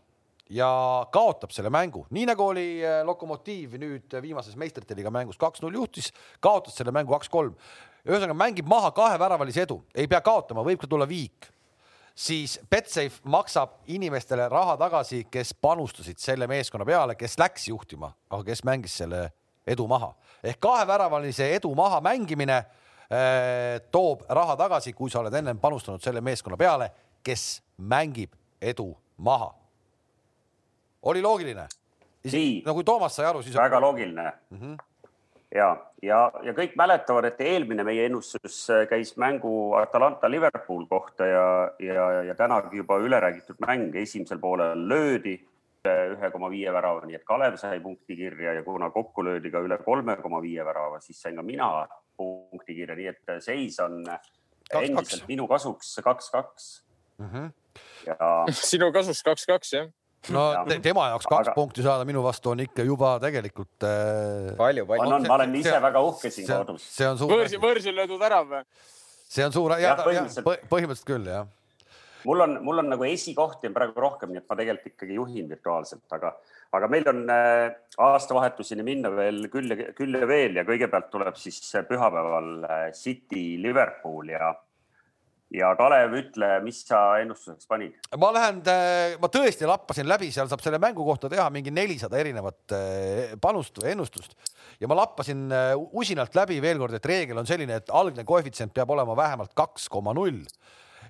ja kaotab selle mängu, nii nagu oli Lokomotiiv nüüd viimases meistrite liiga mängus kaks-null juhtis, kaotas selle mängu kaks-kolm. ühesõnaga mängib maha kaheväravalise edu, ei pea kaotama, võib ka tulla viik. Siis Betsafe maksab inimestele raha tagasi, kes panustasid selle meeskonna peale, kes läks juhtima, aga kes mängis selle edu maha. Ehk kaheväravalise edu maha mängimine äh, toob raha tagasi, kui sa oled ennem panustanud selle meeskonna peale, kes mängib edu maha. oli loogiline? no kui Toomas sai aru, siis. väga loogiline mm. -hmm ja, ja, ja kõik mäletavad, et eelmine meie ennustus äh, käis mängu Atalanta Liverpool kohta ja, ja, ja tänagi juba üle räägitud mäng esimesel poolel löödi ühe koma viie värava, nii et Kalev sai punkti kirja ja kuna kokku löödi ka üle kolme koma viie värava, siis sain ka mina punkti kirja, nii et seis on kaks, endiselt kaks. minu kasuks kaks-kaks mm. -hmm. Ja *laughs* sinu kasuks kaks-kaks, jah no te, tema jaoks kaks aga... punkti saada minu vastu on ikka juba tegelikult äh.... palju, palju. on, on, ma olen ise see, väga uhke siin kodus. see on suur. võõrsil, võõrsil löödud värav või? see on suur, jah, põhimõtteliselt, põhimõtteliselt küll, jah. mul on, mul on nagu esikohti on praegu rohkem, nii et ma tegelikult ikkagi juhin virtuaalselt, aga, aga meil on äh, aastavahetuseni minna veel küll ja küll ja veel ja kõigepealt tuleb siis pühapäeval äh, City Liverpool ja ja Kalev, ütle, mis sa ennustuseks panid? ma lähen, äh, ma tõesti lappasin läbi, seal saab selle mängu kohta teha mingi nelisada erinevat äh, panust või ennustust ja ma lappasin äh, usinalt läbi veel kord, et reegel on selline, et algne koefitsient peab olema vähemalt kaks koma null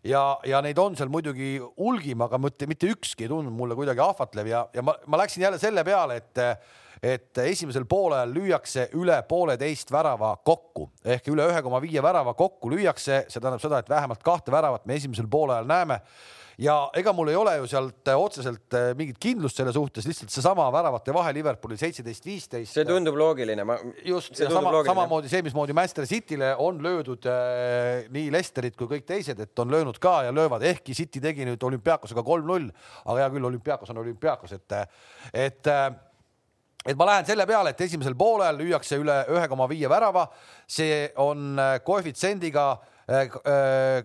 ja, ja neid on seal muidugi hulgim, aga mitte, mitte ükski ei tundunud mulle kuidagi ahvatlev ja, ja ma, ma läksin jälle selle peale, et et esimesel poolel lüüakse üle pooleteist värava kokku. Ehk üle ühe koma viie värava kokku lüüakse, see tähendab seda, et vähemalt kahte väravat me esimesel poolel näeme ja ega mul ei ole ju sealt otseselt eh, mingit kindlust selle suhtes, lihtsalt seesama väravate vahe Liverpoolil seitseteist, viisteist. see tundub loogiline, ma. just, sama, samamoodi see, mismoodi Manchester City'le on löödud äh, nii Lesterit kui kõik teised, et on löönud ka ja löövad, ehkki City tegi nüüd olümpiaakosega kolm-null, aga hea küll, olümpiaakos on olümpiaakos, et, et äh, et ma lähen selle peale, et esimesel poolel lüüakse üle ühe koma viie värava, see on äh, koefitsiendiga äh, äh,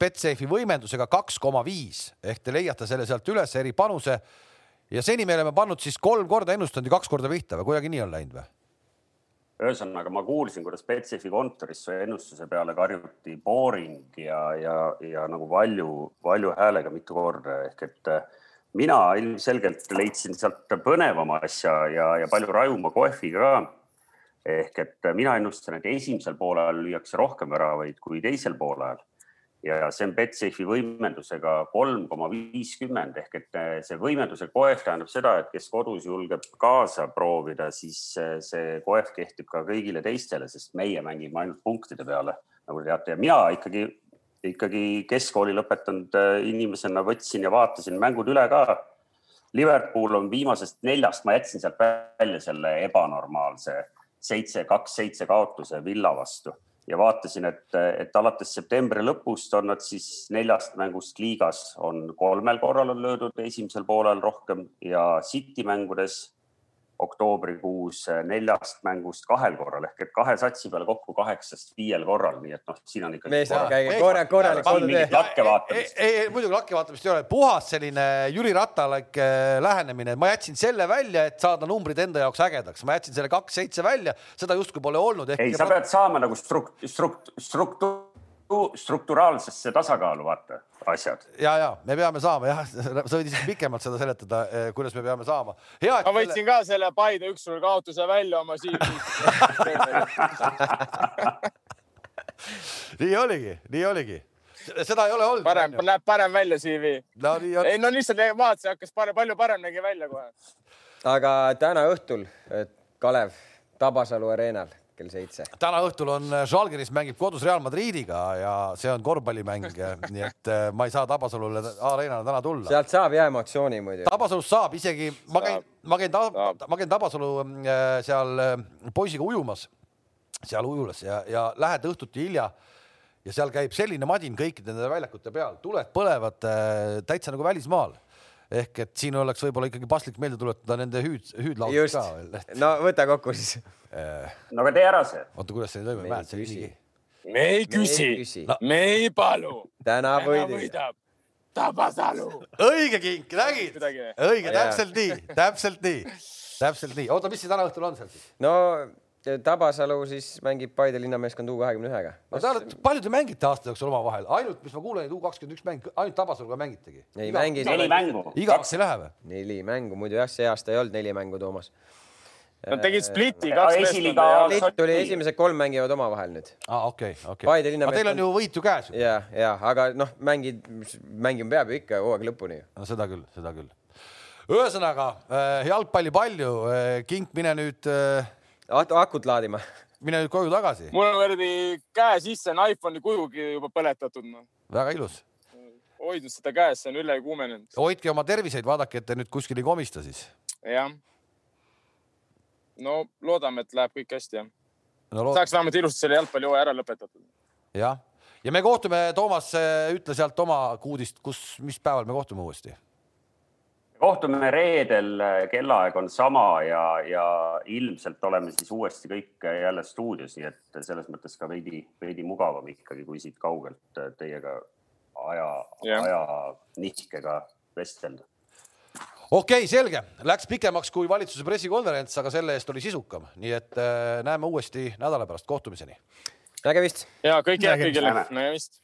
Betsafe'i võimendusega kaks koma viis. Ehk te leiate selle sealt üles eri panuse. Ja seni me oleme pannud siis kolm korda ennustanud ja kaks korda pihta või? Kuidagi nii on läinud või? ühesõnaga, ma kuulsin, kuidas Betsafe'i kontoris su ennustuse peale karjuti boring ja, ja, ja nagu valju, valju häälega mitu korda. Ehk et äh, mina ilmselgelt leidsin sealt põnevama asja ja, ja palju rajuma kohvi ka. ehk et mina ennustan, et esimesel poolel lüüakse rohkem väravaid kui teisel poolel ja see on Betsafe'i võimendusega kolm koma viiskümmend ehk et see võimenduse koef tähendab seda, et kes kodus julgeb kaasa proovida, siis see koef kehtib ka kõigile teistele, sest meie mängime ainult punktide peale, nagu te teate ja mina ikkagi ikkagi keskkooli lõpetanud äh, inimesena võtsin ja vaatasin mängud üle ka. Liverpool on viimasest neljast, ma jätsin sealt välja selle ebanormaalse seitse, kaks, seitse kaotuse Villa vastu ja vaatasin, et, et alates septembri lõpust on nad siis neljast mängust liigas on kolmel korral on löödud esimesel poolel rohkem ja City mängudes oktoobrikuus neljast mängust kahel korral ehk et kahe satsi peale kokku kaheksast viiel korral, nii et noh, siin on ikkagi. mees, käige korra, korralik kodutee. lakke vaatamist. ei, ei muidugi lakke vaatamist ei ole, puhas selline Jüri Ratalik äh, lähenemine, ma jätsin selle välja, et saada numbrid enda jaoks ägedaks, ma jätsin selle kaks-seitse välja, seda justkui pole olnud. ei, sa pead saama nagu strukt-, strukt-, struktuur strukturaalsesse tasakaalu, vaata, asjad. ja, ja me peame saama jah, *laughs* sa võid isegi pikemalt seda seletada, eh, kuidas me peame saama. ma võtsin selle... ka selle Paide üks-null kaotuse välja oma CV-st *laughs* nii oligi, nii oligi seda ei ole olnud. parem, näeb parem välja CV. no ei no lihtsalt vaatasin, hakkas parem, palju parem nägi välja kohe. aga täna õhtul, Kalev Tabasalu areenal kell seitse. täna õhtul on äh, Žalgiris mängib kodus Real Madridiga ja see on korvpallimäng *laughs* nii et äh, ma ei saa Tabasalule areenale täna tulla. sealt saab jah emotsiooni muidu. Tabasalust saab isegi, ma käin, ma käin, ma käin Tabasalu äh, seal poisiga ujumas, seal ujulas ja, ja lähed õhtuti hilja ja seal käib selline madin kõikide nende väljakute peal, tuled põlevad täitsa nagu välismaal ehk et siin oleks võib-olla ikkagi paslik meelde tuletada nende hüüd, hüüdlaulud ka veel. no võta kokku siis Äh, no aga tee ära see. oota, kuidas see toimub, mäletad sa isegi? me ei küsi, no. me ei palu. täna võidab Tabasalu. õige kink, nägid? õige, täpselt nii, täpselt nii, täpselt nii. oota, mis siis täna õhtul on seal siis? no Tabasalu siis mängib Paide linnameeskond U kahekümne ühega. no te olete, palju te mängite aasta jooksul omavahel, ainult, mis ma kuulen, U kakskümmend üks mäng, ainult Tabasaluga mängitegi? ei mängi. neli mängu. igaks ei lähe või? neli mängu, muidu jah, see aasta ei olnud neli mängu, Toomas. Nad tegid spliti kaks meeskonda. Split oli esimesed kolm mängivad omavahel nüüd. aa, okei, okei. Paide linna. Teil on ju võit ju käes. ja, ja aga noh, mängid, mängima peab ju ikka hooaeg lõpuni. no seda küll, seda küll. ühesõnaga äh, jalgpalli palju, äh, Kink, mine nüüd. Äh, akut laadima *laughs* mine nüüd koju tagasi. mul on kuradi käe sisse on iPhone'i kujugi juba põletatud no.. väga ilus. hoidnud seda käes, see on üle kuumenenud. hoidke oma terviseid, vaadake, et te nüüd kuskil ei komista siis. jah. no loodame, et läheb kõik hästi jah no,. Lood... saaks vähemalt ilusti selle jalgpallihooaja ära lõpetatud. jah, ja me kohtume, Toomas, ütle sealt oma kuudist, kus, mis päeval me kohtume uuesti kohtume reedel, kellaaeg on sama ja, ja ilmselt oleme siis uuesti kõik jälle stuudios, nii et selles mõttes ka veidi, veidi mugavam ikkagi, kui siit kaugelt teiega aja, ajanihkega vestelda. okei okay,, selge, läks pikemaks kui valitsuse pressikonverents, aga selle eest oli sisukam, nii et äh, näeme uuesti nädala pärast, kohtumiseni. nägemist. ja kõike head kõigile, nägemist